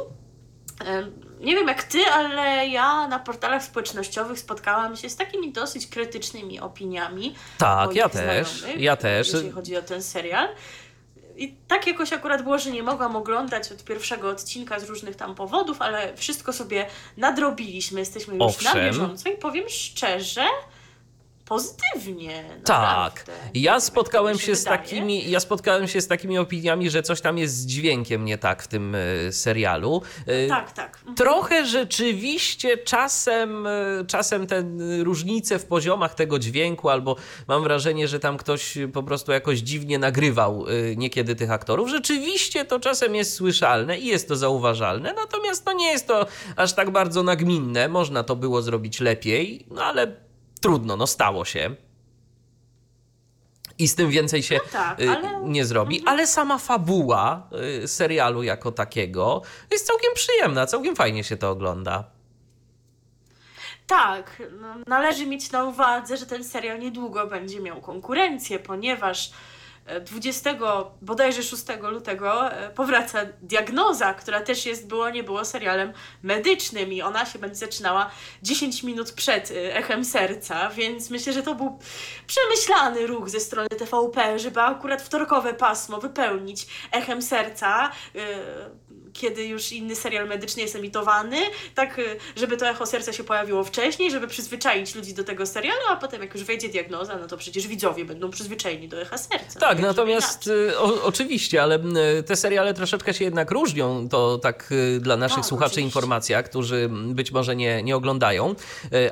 Nie wiem jak ty, ale ja na portalach społecznościowych spotkałam się z takimi dosyć krytycznymi opiniami. Tak, ja też, ja też. Jeśli chodzi o ten serial. I tak jakoś akurat było, że nie mogłam oglądać od pierwszego odcinka z różnych tam powodów, ale wszystko sobie nadrobiliśmy, jesteśmy już Owszem. na bieżąco i powiem szczerze, pozytywnie. Tak. naprawdę. Ja spotkałem mi się z takimi, ja spotkałem się z takimi opiniami, że coś tam jest z dźwiękiem nie tak w tym e, serialu. E, Tak, tak. Mhm. Trochę rzeczywiście czasem, e, czasem te różnice w poziomach tego dźwięku, albo mam wrażenie, że tam ktoś po prostu jakoś dziwnie nagrywał niekiedy tych aktorów. Rzeczywiście to czasem jest słyszalne i jest to zauważalne, natomiast no nie jest to aż tak bardzo nagminne. Można to było zrobić lepiej, no ale trudno, no stało się. I z tym więcej się tak, y, ale- nie zrobi, ale sama fabuła y, serialu jako takiego jest całkiem przyjemna, całkiem fajnie się to ogląda. Tak, no, należy mieć na uwadze, że ten serial niedługo będzie miał konkurencję, ponieważ 20 bodajże 6 lutego e, powraca Diagnoza, która też jest było nie było serialem medycznym i ona się będzie zaczynała 10 minut przed e, Echem Serca, więc myślę, że to był przemyślany ruch ze strony TVP, żeby akurat wtorkowe pasmo wypełnić Echem Serca, e, kiedy już inny serial medyczny jest emitowany, tak y, żeby to echo serca się pojawiło wcześniej, żeby przyzwyczaić ludzi do tego serialu, a potem jak już wejdzie diagnoza, no to przecież widzowie będą przyzwyczajeni do echa serca. Tak, No, natomiast y, o, oczywiście, ale te seriale troszeczkę się jednak różnią. To tak y, dla naszych Tak, słuchaczy oczywiście. informacja, którzy być może nie, nie oglądają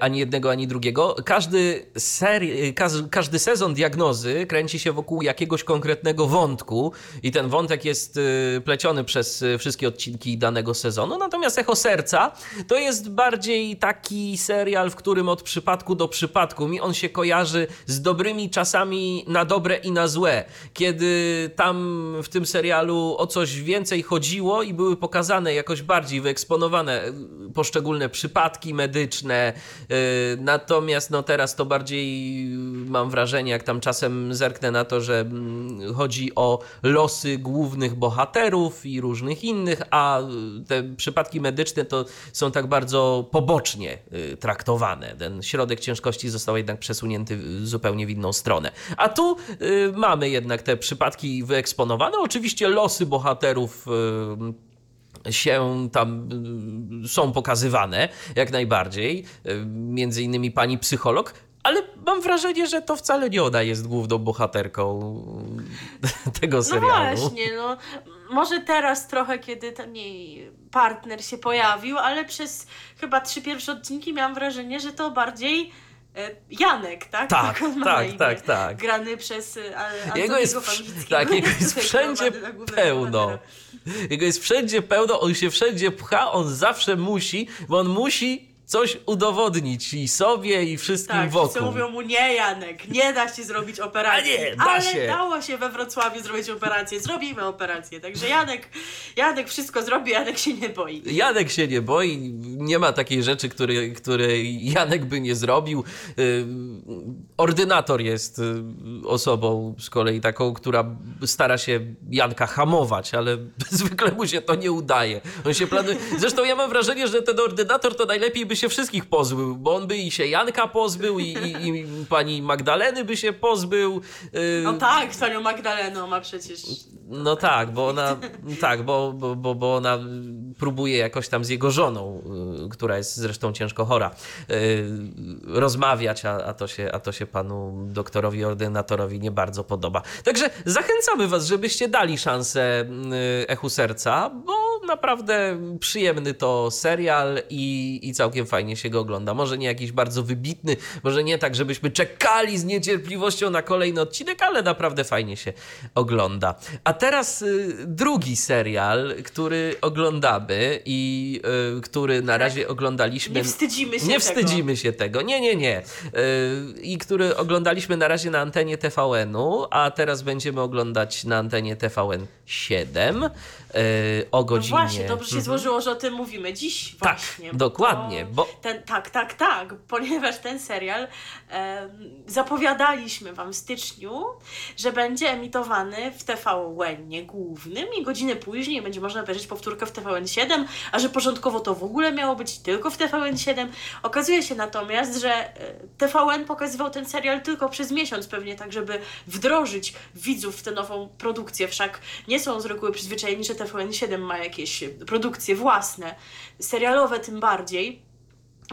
ani jednego, ani drugiego. Każdy, seri- każdy sezon diagnozy kręci się wokół jakiegoś konkretnego wątku i ten wątek jest pleciony przez wszystkie odcinki danego sezonu. Natomiast Echo Serca to jest bardziej taki serial, w którym od przypadku do przypadku mi on się kojarzy z dobrymi czasami na dobre i na złe. Kiedy tam w tym serialu o coś więcej chodziło i były pokazane jakoś bardziej wyeksponowane y, poszczególne przypadki medyczne. y, Natomiast no teraz to bardziej y, mam wrażenie, jak tam czasem zerknę na to, że mm, chodzi o losy głównych bohaterów i różnych innych, a y, te przypadki medyczne to są tak bardzo pobocznie y, traktowane. Ten środek ciężkości został jednak przesunięty zupełnie w inną stronę. A tu y, mamy jednak te przypadki wyeksponowane. Oczywiście losy bohaterów się tam są pokazywane jak najbardziej. Między innymi pani psycholog. Ale mam wrażenie, że to wcale nie ona jest główną bohaterką tego No serialu. właśnie, no może teraz trochę, kiedy ten jej partner się pojawił, ale przez chyba trzy pierwsze odcinki miałam wrażenie, że to bardziej e, Janek, tak? Tak, tak, tak, tak. Grany przez e, A- Jego Antoniego jest, tak, jego jest wszędzie pełno. Jego jest wszędzie pełno, on się wszędzie pcha, on zawsze musi, bo on musi coś udowodnić i sobie, i wszystkim Tak, wszyscy wokół. mówią mu nie Janek, nie da się zrobić operacji. A nie, da Ale się. dało się we Wrocławiu zrobić operację, zrobimy operację. Także Janek, Janek wszystko zrobi, Janek się nie boi. Janek się nie boi, nie ma takiej rzeczy, której, której Janek by nie zrobił. Yy, Ordynator jest yy, osobą z kolei taką, która stara się Janka hamować, ale zwykle mu się to nie udaje. On się planuje. Zresztą ja mam wrażenie, że ten ordynator to najlepiej by się wszystkich pozbył, bo on by i się Janka pozbył, i, i, i pani Magdaleny by się pozbył. Yy, No tak, z panią Magdaleną ma przecież... no tak, bo ona, tak, bo, bo, bo, ona próbuje jakoś tam z jego żoną, y, która jest zresztą ciężko chora, y, rozmawiać, a, a, to się, a to się panu doktorowi, ordynatorowi nie bardzo podoba. Także zachęcamy was, żebyście dali szansę y, Echu Serca, bo naprawdę przyjemny to serial i, i całkiem fajnie się go ogląda. Może nie jakiś bardzo wybitny, może nie tak, żebyśmy czekali z niecierpliwością na kolejny odcinek, ale naprawdę fajnie się ogląda. A teraz y, drugi serial, który oglądamy i y, który na razie oglądaliśmy. Nie wstydzimy się Nie tego. wstydzimy się tego. Nie, nie, nie. Y, I który oglądaliśmy na razie na antenie TVN-u, a teraz będziemy oglądać na antenie TVN 7 y, o No godzinie. właśnie, dobrze się złożyło, że o tym mówimy dziś Tak, właśnie. dokładnie, bo- Ten, tak, tak, tak, ponieważ ten serial zapowiadaliśmy Wam w styczniu, że będzie emitowany w TVN głównym i godzinę później będzie można obejrzeć powtórkę w TVN7, a że porządkowo to w ogóle miało być tylko w TVN7. Okazuje się natomiast, że e, TVN pokazywał ten serial tylko przez miesiąc pewnie, tak żeby wdrożyć widzów w tę nową produkcję, wszak nie są z reguły przyzwyczajeni, że TVN7 ma jakieś produkcje własne, serialowe tym bardziej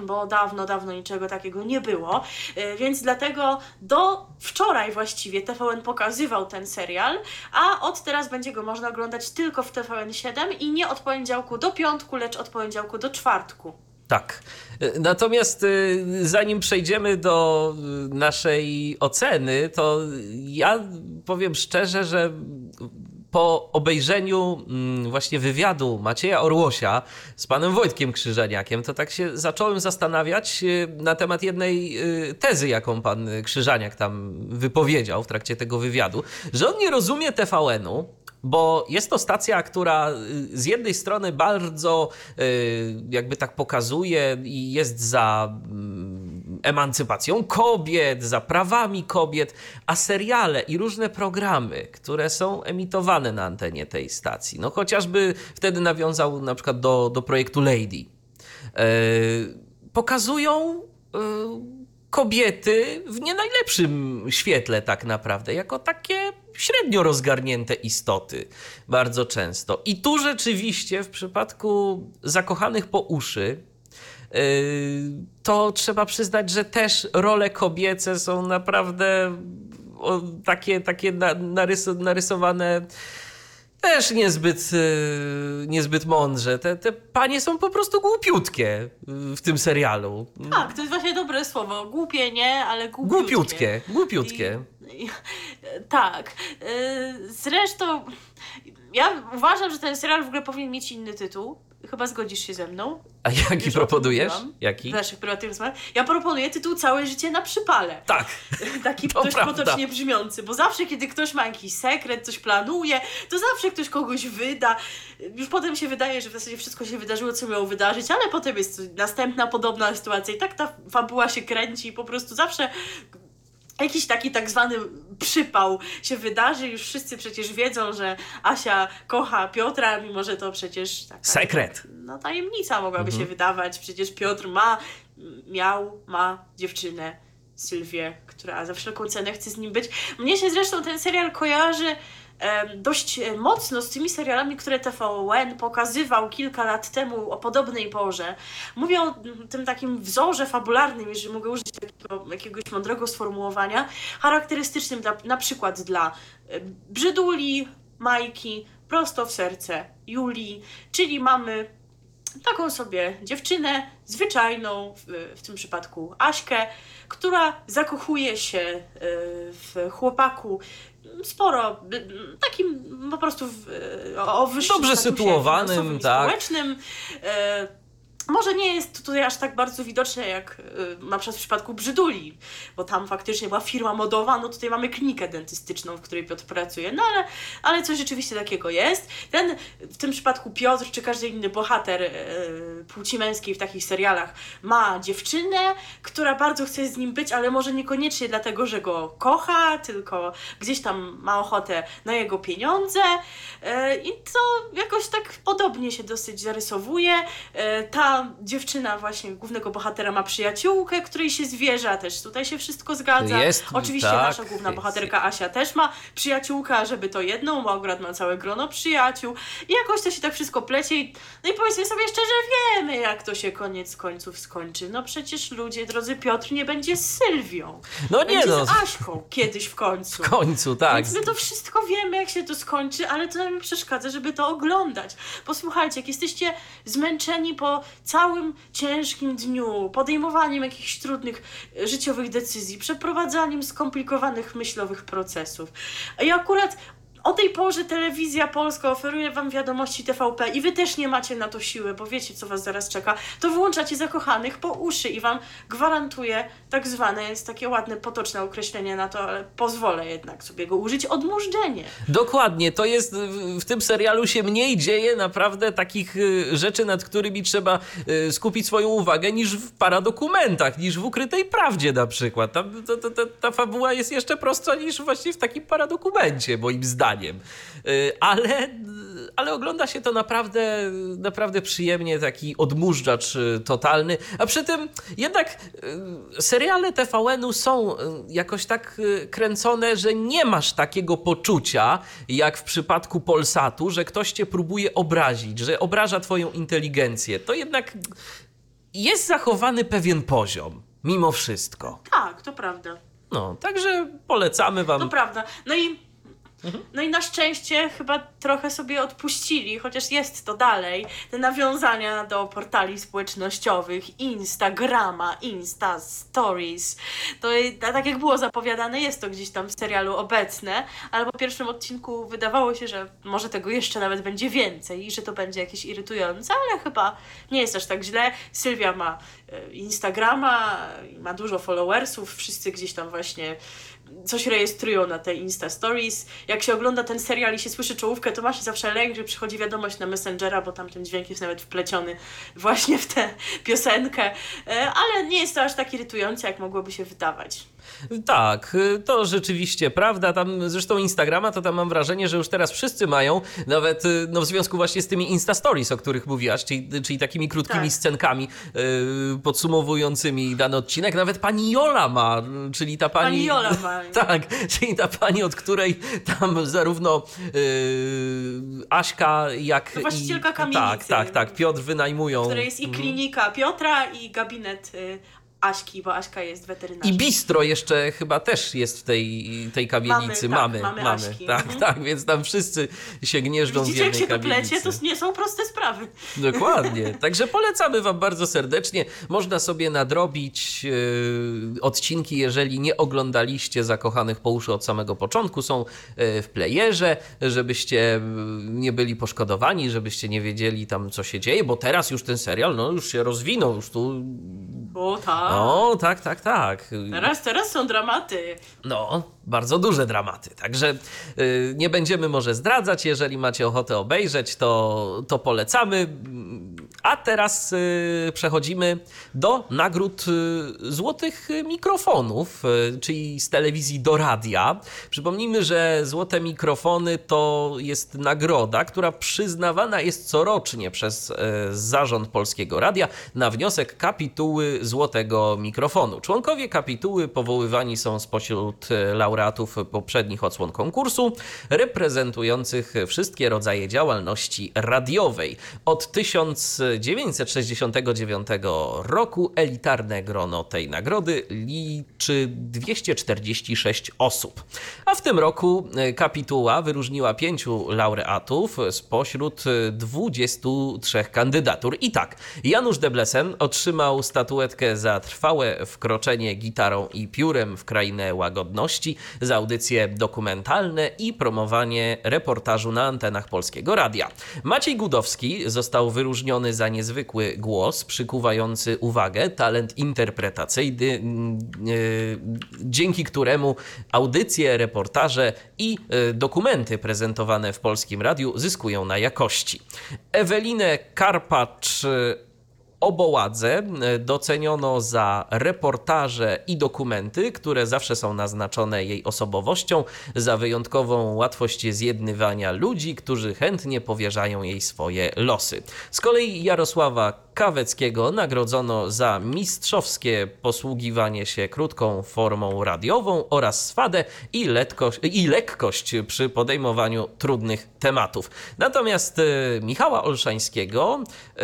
bo dawno, dawno niczego takiego nie było, E, więc dlatego do wczoraj właściwie TVN pokazywał ten serial, a od teraz będzie go można oglądać tylko w TVN7 i nie od poniedziałku do piątku, lecz od poniedziałku do czwartku. Tak. Y, Natomiast y, zanim przejdziemy do naszej oceny, to ja powiem szczerze, że po obejrzeniu mm, właśnie wywiadu Macieja Orłosia z panem Wojtkiem Krzyżaniakiem, to tak się zacząłem zastanawiać y, na temat jednej y, tezy, jaką pan Krzyżaniak tam wypowiedział w trakcie tego wywiadu, że on nie rozumie TVN-u, bo jest to stacja, która y, z jednej strony bardzo jakby tak pokazuje i jest za mm, emancypacją kobiet, za prawami kobiet, a seriale i różne programy, które są emitowane na antenie tej stacji, no chociażby wtedy nawiązał na przykład do, do projektu Lady, y, pokazują y, kobiety w nie najlepszym świetle tak naprawdę, jako takie średnio rozgarnięte istoty bardzo często. I tu rzeczywiście w przypadku zakochanych po uszy to trzeba przyznać, że też role kobiece są naprawdę takie, takie na, narys, narysowane też niezbyt, yy, niezbyt mądrze. Te, te panie są po prostu głupiutkie yy, w tym serialu. Tak, to jest właśnie dobre słowo. Głupie nie, ale głupiutkie. Głupiutkie, głupiutkie. I, i, tak. Y, Zresztą ja uważam, że ten serial w ogóle powinien mieć inny tytuł. Chyba zgodzisz się ze mną. A jaki Już proponujesz? Jaki? W naszych prywatnych rozmowach. Ja proponuję tytuł Całe życie na przypale. Tak. Taki To dość prawda. potocznie brzmiący, bo zawsze, kiedy ktoś ma jakiś sekret, coś planuje, to zawsze ktoś kogoś wyda. Już potem się wydaje, że w zasadzie wszystko się wydarzyło, co miało wydarzyć, ale potem jest następna podobna sytuacja i tak ta fabuła się kręci i po prostu zawsze jakiś taki tak zwany przypał się wydarzy. Już wszyscy przecież wiedzą, że Asia kocha Piotra, mimo że to przecież taka Sekret. no tajemnica mogłaby Mhm. się wydawać. Przecież Piotr ma, miał, ma dziewczynę, Sylwię, która za wszelką cenę chce z nim być. Mnie się zresztą ten serial kojarzy dość mocno z tymi serialami, które TVN pokazywał kilka lat temu o podobnej porze. Mówię o tym takim wzorze fabularnym, jeżeli mogę użyć takiego jakiegoś mądrego sformułowania, charakterystycznym dla, na przykład dla Brzyduli, Majki, prosto w serce Julii, czyli mamy taką sobie dziewczynę, zwyczajną, w, w tym przypadku Aśkę, która zakochuje się y, w chłopaku sporo, takim po prostu w, y, o wyższym Dobrze sytuowanym, tak. społecznym. Może nie jest tutaj aż tak bardzo widoczne jak y, na przykład w przypadku Brzyduli, bo tam faktycznie była firma modowa, no tutaj mamy klinikę dentystyczną, w której Piotr pracuje, no ale, ale coś rzeczywiście takiego jest. Ten, w tym przypadku Piotr, czy każdy inny bohater y, płci męskiej w takich serialach ma dziewczynę, która bardzo chce z nim być, ale może niekoniecznie dlatego, że go kocha, tylko gdzieś tam ma ochotę na jego pieniądze y, i to jakoś tak podobnie się dosyć zarysowuje. Y, Ta dziewczyna właśnie, głównego bohatera ma przyjaciółkę, której się zwierza, też tutaj się wszystko zgadza. Jest, Oczywiście tak, nasza główna jest. bohaterka Asia też ma przyjaciółkę, a żeby to jedną, bo akurat ma całe grono przyjaciół. I jakoś to się tak wszystko plecie. i- No i powiedzmy sobie szczerze, wiemy jak to się koniec końców skończy. No przecież ludzie, drodzy Piotr, nie będzie z Sylwią. No nie będzie no. z Aśką kiedyś w końcu. W końcu, tak. Więc my to wszystko wiemy, jak się to skończy, ale to nam przeszkadza, żeby to oglądać. Posłuchajcie, jak jesteście zmęczeni po całym ciężkim dniu, podejmowaniem jakichś trudnych e, życiowych decyzji, przeprowadzaniem skomplikowanych myślowych procesów. I akurat o tej porze telewizja polska oferuje wam wiadomości TVP i wy też nie macie na to siły, bo wiecie, co was zaraz czeka, to wyłączacie zakochanych po uszy i wam gwarantuję tak zwane, jest takie ładne, potoczne określenie na to, ale pozwolę jednak sobie go użyć, odmurzdzenie. Dokładnie, to jest w- tym serialu się mniej dzieje naprawdę takich y, rzeczy, nad którymi trzeba y, skupić swoją uwagę niż w paradokumentach, niż w ukrytej prawdzie na przykład. To, to, to, ta fabuła jest jeszcze prostsza niż właśnie w takim paradokumencie, moim zdaniem. Y, Ale, ale ogląda się to naprawdę, naprawdę przyjemnie, taki odmurzacz y, totalny. A przy tym jednak y, seriale TVN-u są jakoś tak kręcone, że nie masz takiego poczucia, jak w przypadku Polsatu, że ktoś cię próbuje obrazić, że obraża twoją inteligencję. To jednak jest zachowany pewien poziom, mimo wszystko. Tak, to prawda. No, także polecamy wam. To prawda. No i, no i na szczęście chyba trochę sobie odpuścili, chociaż jest to dalej, te nawiązania do portali społecznościowych, Instagrama, Insta Stories. To tak jak było zapowiadane, jest to gdzieś tam w serialu obecne, ale po pierwszym odcinku wydawało się, że może tego jeszcze nawet będzie więcej i że to będzie jakieś irytujące, ale chyba nie jest aż tak źle. Sylwia ma e, Instagrama, ma dużo followersów, wszyscy gdzieś tam właśnie coś rejestrują na te Insta Stories. Jak się ogląda ten serial i się słyszy czołówkę, to ma się zawsze lęk, że przychodzi wiadomość na Messengera, bo tam ten dźwięk jest nawet wpleciony właśnie w tę piosenkę. E, Ale nie jest to aż tak irytujące, jak mogłoby się wydawać. Tak, y, to rzeczywiście prawda. Tam zresztą Instagrama, to tam mam wrażenie, że już teraz wszyscy mają, nawet y, no, w związku właśnie z tymi Insta Stories, o których mówiłaś, czyli, czyli takimi krótkimi Tak. scenkami y, podsumowującymi dany odcinek. Nawet pani Jola ma, czyli ta pani. Pani Jola ma. tak, czyli ta pani, od której tam zarówno y, Aśka, jak No, właścicielka i. kamienicy. Tak, tak, tak. Piotr wynajmują. W której jest i klinika Piotra, i gabinet y, Aśki, bo Aśka jest weterynarzem. I bistro jeszcze chyba też jest w tej, tej kamienicy. Mamy, Mamy, tak, mamy. mamy Aśki. Tak, Mhm. tak, więc tam wszyscy się gnieżdżą Widzicie, w jak jednej się to kamienicy. plecie, to nie są proste sprawy. Dokładnie. Także polecamy Wam bardzo serdecznie. Można sobie nadrobić e, odcinki, jeżeli nie oglądaliście Zakochanych po uszy od samego początku. Są e, w playerze, żebyście e, nie byli poszkodowani, żebyście nie wiedzieli tam, co się dzieje, bo teraz już ten serial no, już się rozwinął. Już tu... Bo tak. O, tak, tak, tak. Teraz, teraz są dramaty. No, bardzo duże dramaty. Także y, nie będziemy może zdradzać. Jeżeli macie ochotę obejrzeć, to, to polecamy. A teraz y, przechodzimy do nagród y, złotych mikrofonów, y, czyli z telewizji do radia. Przypomnijmy, że złote mikrofony to jest nagroda, która przyznawana jest corocznie przez zarząd Polskiego Radia na wniosek kapituły złotego mikrofonu. Członkowie kapituły powoływani są spośród laureatów poprzednich odsłon konkursu, reprezentujących wszystkie rodzaje działalności radiowej. Od 1969 roku elitarne grono tej nagrody liczy 246 osób. A w tym roku e, kapituła wyróżniła pięciu laureatów spośród e, 23 kandydatur. I tak, Janusz Deblesen otrzymał statuetkę za trwałe wkroczenie gitarą i piórem w krainę łagodności, za audycje dokumentalne i promowanie reportażu na antenach Polskiego Radia. Maciej Gudowski został wyróżniony za niezwykły głos, przykuwający uwagę, talent interpretacyjny, mm, e, dzięki któremu audycje, reportaże i e, dokumenty prezentowane w Polskim Radiu zyskują na jakości. Ewelinę Karpacz Oboładze e, doceniono za reportaże i dokumenty, które zawsze są naznaczone jej osobowością, za wyjątkową łatwość zjednywania ludzi, którzy chętnie powierzają jej swoje losy. Z kolei Jarosława Kaweckiego nagrodzono za mistrzowskie posługiwanie się krótką formą radiową oraz swadę i, letkość, i lekkość przy podejmowaniu trudnych tematów. Natomiast y, Michała Olszańskiego y,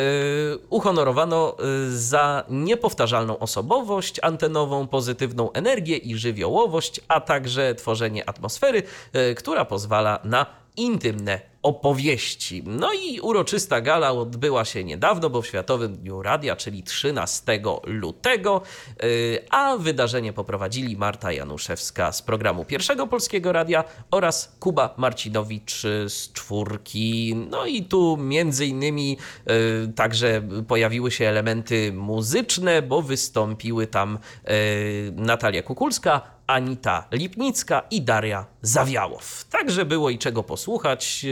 uhonorowano y, za niepowtarzalną osobowość antenową, pozytywną energię i żywiołowość, a także tworzenie atmosfery, y, która pozwala na intymne opowieści. No i uroczysta gala odbyła się niedawno, bo w Światowym Dniu Radia, czyli 13 lutego, y, a wydarzenie poprowadzili Marta Januszewska z programu Pierwszego Polskiego Radia oraz Kuba Marcinowicz z czwórki. No i tu między innymi y, także pojawiły się elementy muzyczne, bo wystąpiły tam y, Natalia Kukulska, Anita Lipnicka i Daria Zawiałow. Także było i czego posłuchać yy,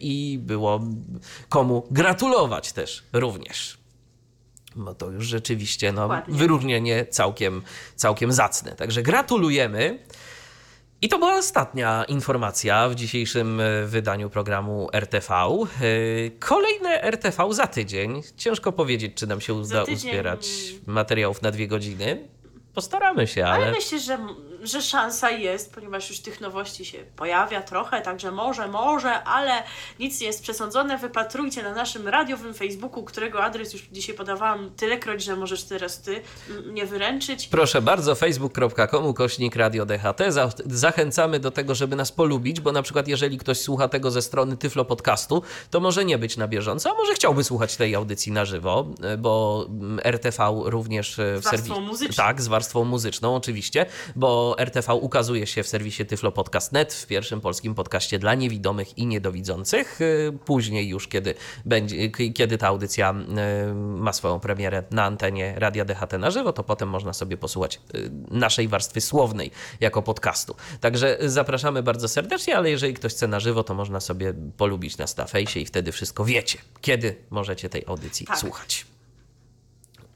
i było komu gratulować też również. Bo to już rzeczywiście no, Dokładnie. wyróżnienie całkiem, całkiem zacne. Także gratulujemy. I to była ostatnia informacja w dzisiejszym e, wydaniu programu RTV. E, Kolejne RTV za tydzień. Ciężko powiedzieć, czy nam się uda uzbierać materiałów na dwie godziny. Postaramy się, Ale ale. myślę, że, że szansa jest, ponieważ już tych nowości się pojawia trochę, także może, może, ale nic nie jest przesądzone. Wypatrujcie na naszym radiowym Facebooku, którego adres już dzisiaj podawałam tylekroć, że możesz teraz ty mnie wyręczyć. Proszę bardzo, facebook.com ukośnik Radio DHT. Za- Zachęcamy do tego, żeby nas polubić, bo na przykład jeżeli ktoś słucha tego ze strony Tyflo Podcastu, to może nie być na bieżąco, a może chciałby słuchać tej audycji na żywo, e, bo RTV również e, w Z warstwą serwisie. muzyczną. Tak, z warstwą muzyczną oczywiście, bo RTV ukazuje się w serwisie Tyflo Podcast.net, w pierwszym polskim podcaście dla niewidomych i niedowidzących. E, Później już, kiedy, będzie, kiedy ta audycja e, ma swoją premierę na antenie Radia DHT na żywo, to potem można sobie posłuchać e, naszej warstwy słownej jako podcastu. Także zapraszamy bardzo serdecznie, ale jeżeli ktoś chce na żywo, to można sobie polubić nas na fejsie i wtedy wszystko wiecie, kiedy możecie tej audycji Tak. słuchać.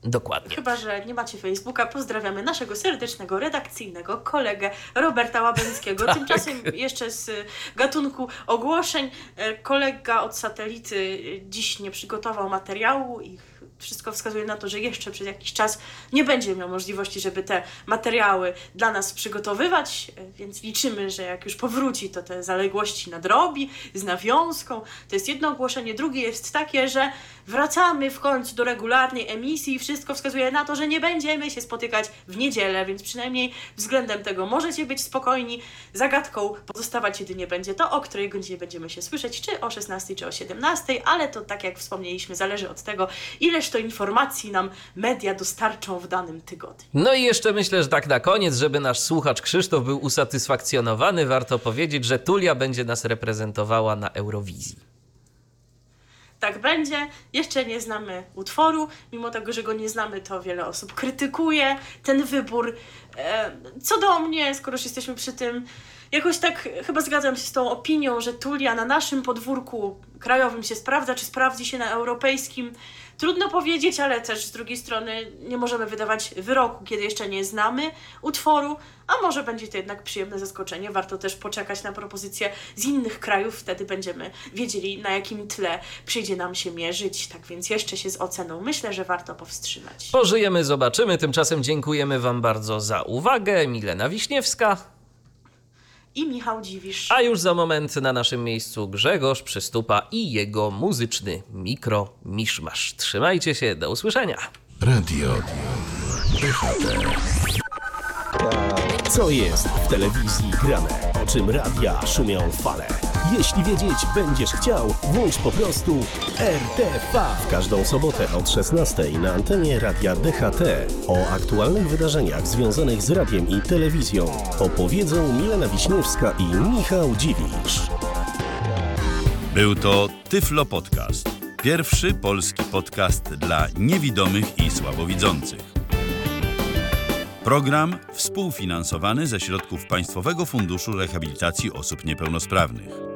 Dokładnie. Chyba, że nie macie Facebooka, pozdrawiamy naszego serdecznego, redakcyjnego kolegę Roberta Łabęckiego. Tak. Tymczasem jeszcze z gatunku ogłoszeń. E, Kolega od satelity y, dziś nie przygotował materiału i wszystko wskazuje na to, że jeszcze przez jakiś czas nie będzie miał możliwości, żeby te materiały dla nas przygotowywać, e, więc liczymy, że jak już powróci, to te zaległości nadrobi z nawiązką. To jest jedno ogłoszenie. Drugie jest takie, że wracamy w końcu do regularnej emisji i wszystko wskazuje na to, że nie będziemy się spotykać w niedzielę, więc przynajmniej względem tego możecie być spokojni. Zagadką pozostawać jedynie będzie to, o której godzinie będziemy się słyszeć, czy o 16, czy o 17, ale to tak jak wspomnieliśmy, zależy od tego, ileż to informacji nam media dostarczą w danym tygodniu. No i jeszcze myślę, że tak na koniec, żeby nasz słuchacz Krzysztof był usatysfakcjonowany, warto powiedzieć, że Tulia będzie nas reprezentowała na Eurowizji. Tak będzie. Jeszcze nie znamy utworu. Mimo tego, że go nie znamy, to wiele osób krytykuje ten wybór. E, Co do mnie, skoro już jesteśmy przy tym, jakoś tak chyba zgadzam się z tą opinią, że Tulia na naszym podwórku krajowym się sprawdza, czy sprawdzi się na europejskim. Trudno powiedzieć, ale też z drugiej strony nie możemy wydawać wyroku, kiedy jeszcze nie znamy utworu, a może będzie to jednak przyjemne zaskoczenie. Warto też poczekać na propozycje z innych krajów, wtedy będziemy wiedzieli, na jakim tle przyjdzie nam się mierzyć. Tak więc jeszcze się z oceną myślę, że warto powstrzymać. Pożyjemy, zobaczymy. Tymczasem dziękujemy Wam bardzo za uwagę. Milena Wiśniewska. I Michał Dziwisz. A już za moment na naszym miejscu Grzegorz Przystupa i jego muzyczny mikro miszmasz. Trzymajcie się, do usłyszenia. Radio. Co jest w telewizji grane? O czym radia szumią fale? Jeśli wiedzieć będziesz chciał, włącz po prostu RTV. W każdą sobotę od 16 na antenie radia DHT. O aktualnych wydarzeniach związanych z radiem i telewizją opowiedzą Milena Wiśniewska i Michał Dziwisz. Był to Tyflo Podcast. Pierwszy polski podcast dla niewidomych i słabowidzących. Program współfinansowany ze środków Państwowego Funduszu Rehabilitacji Osób Niepełnosprawnych.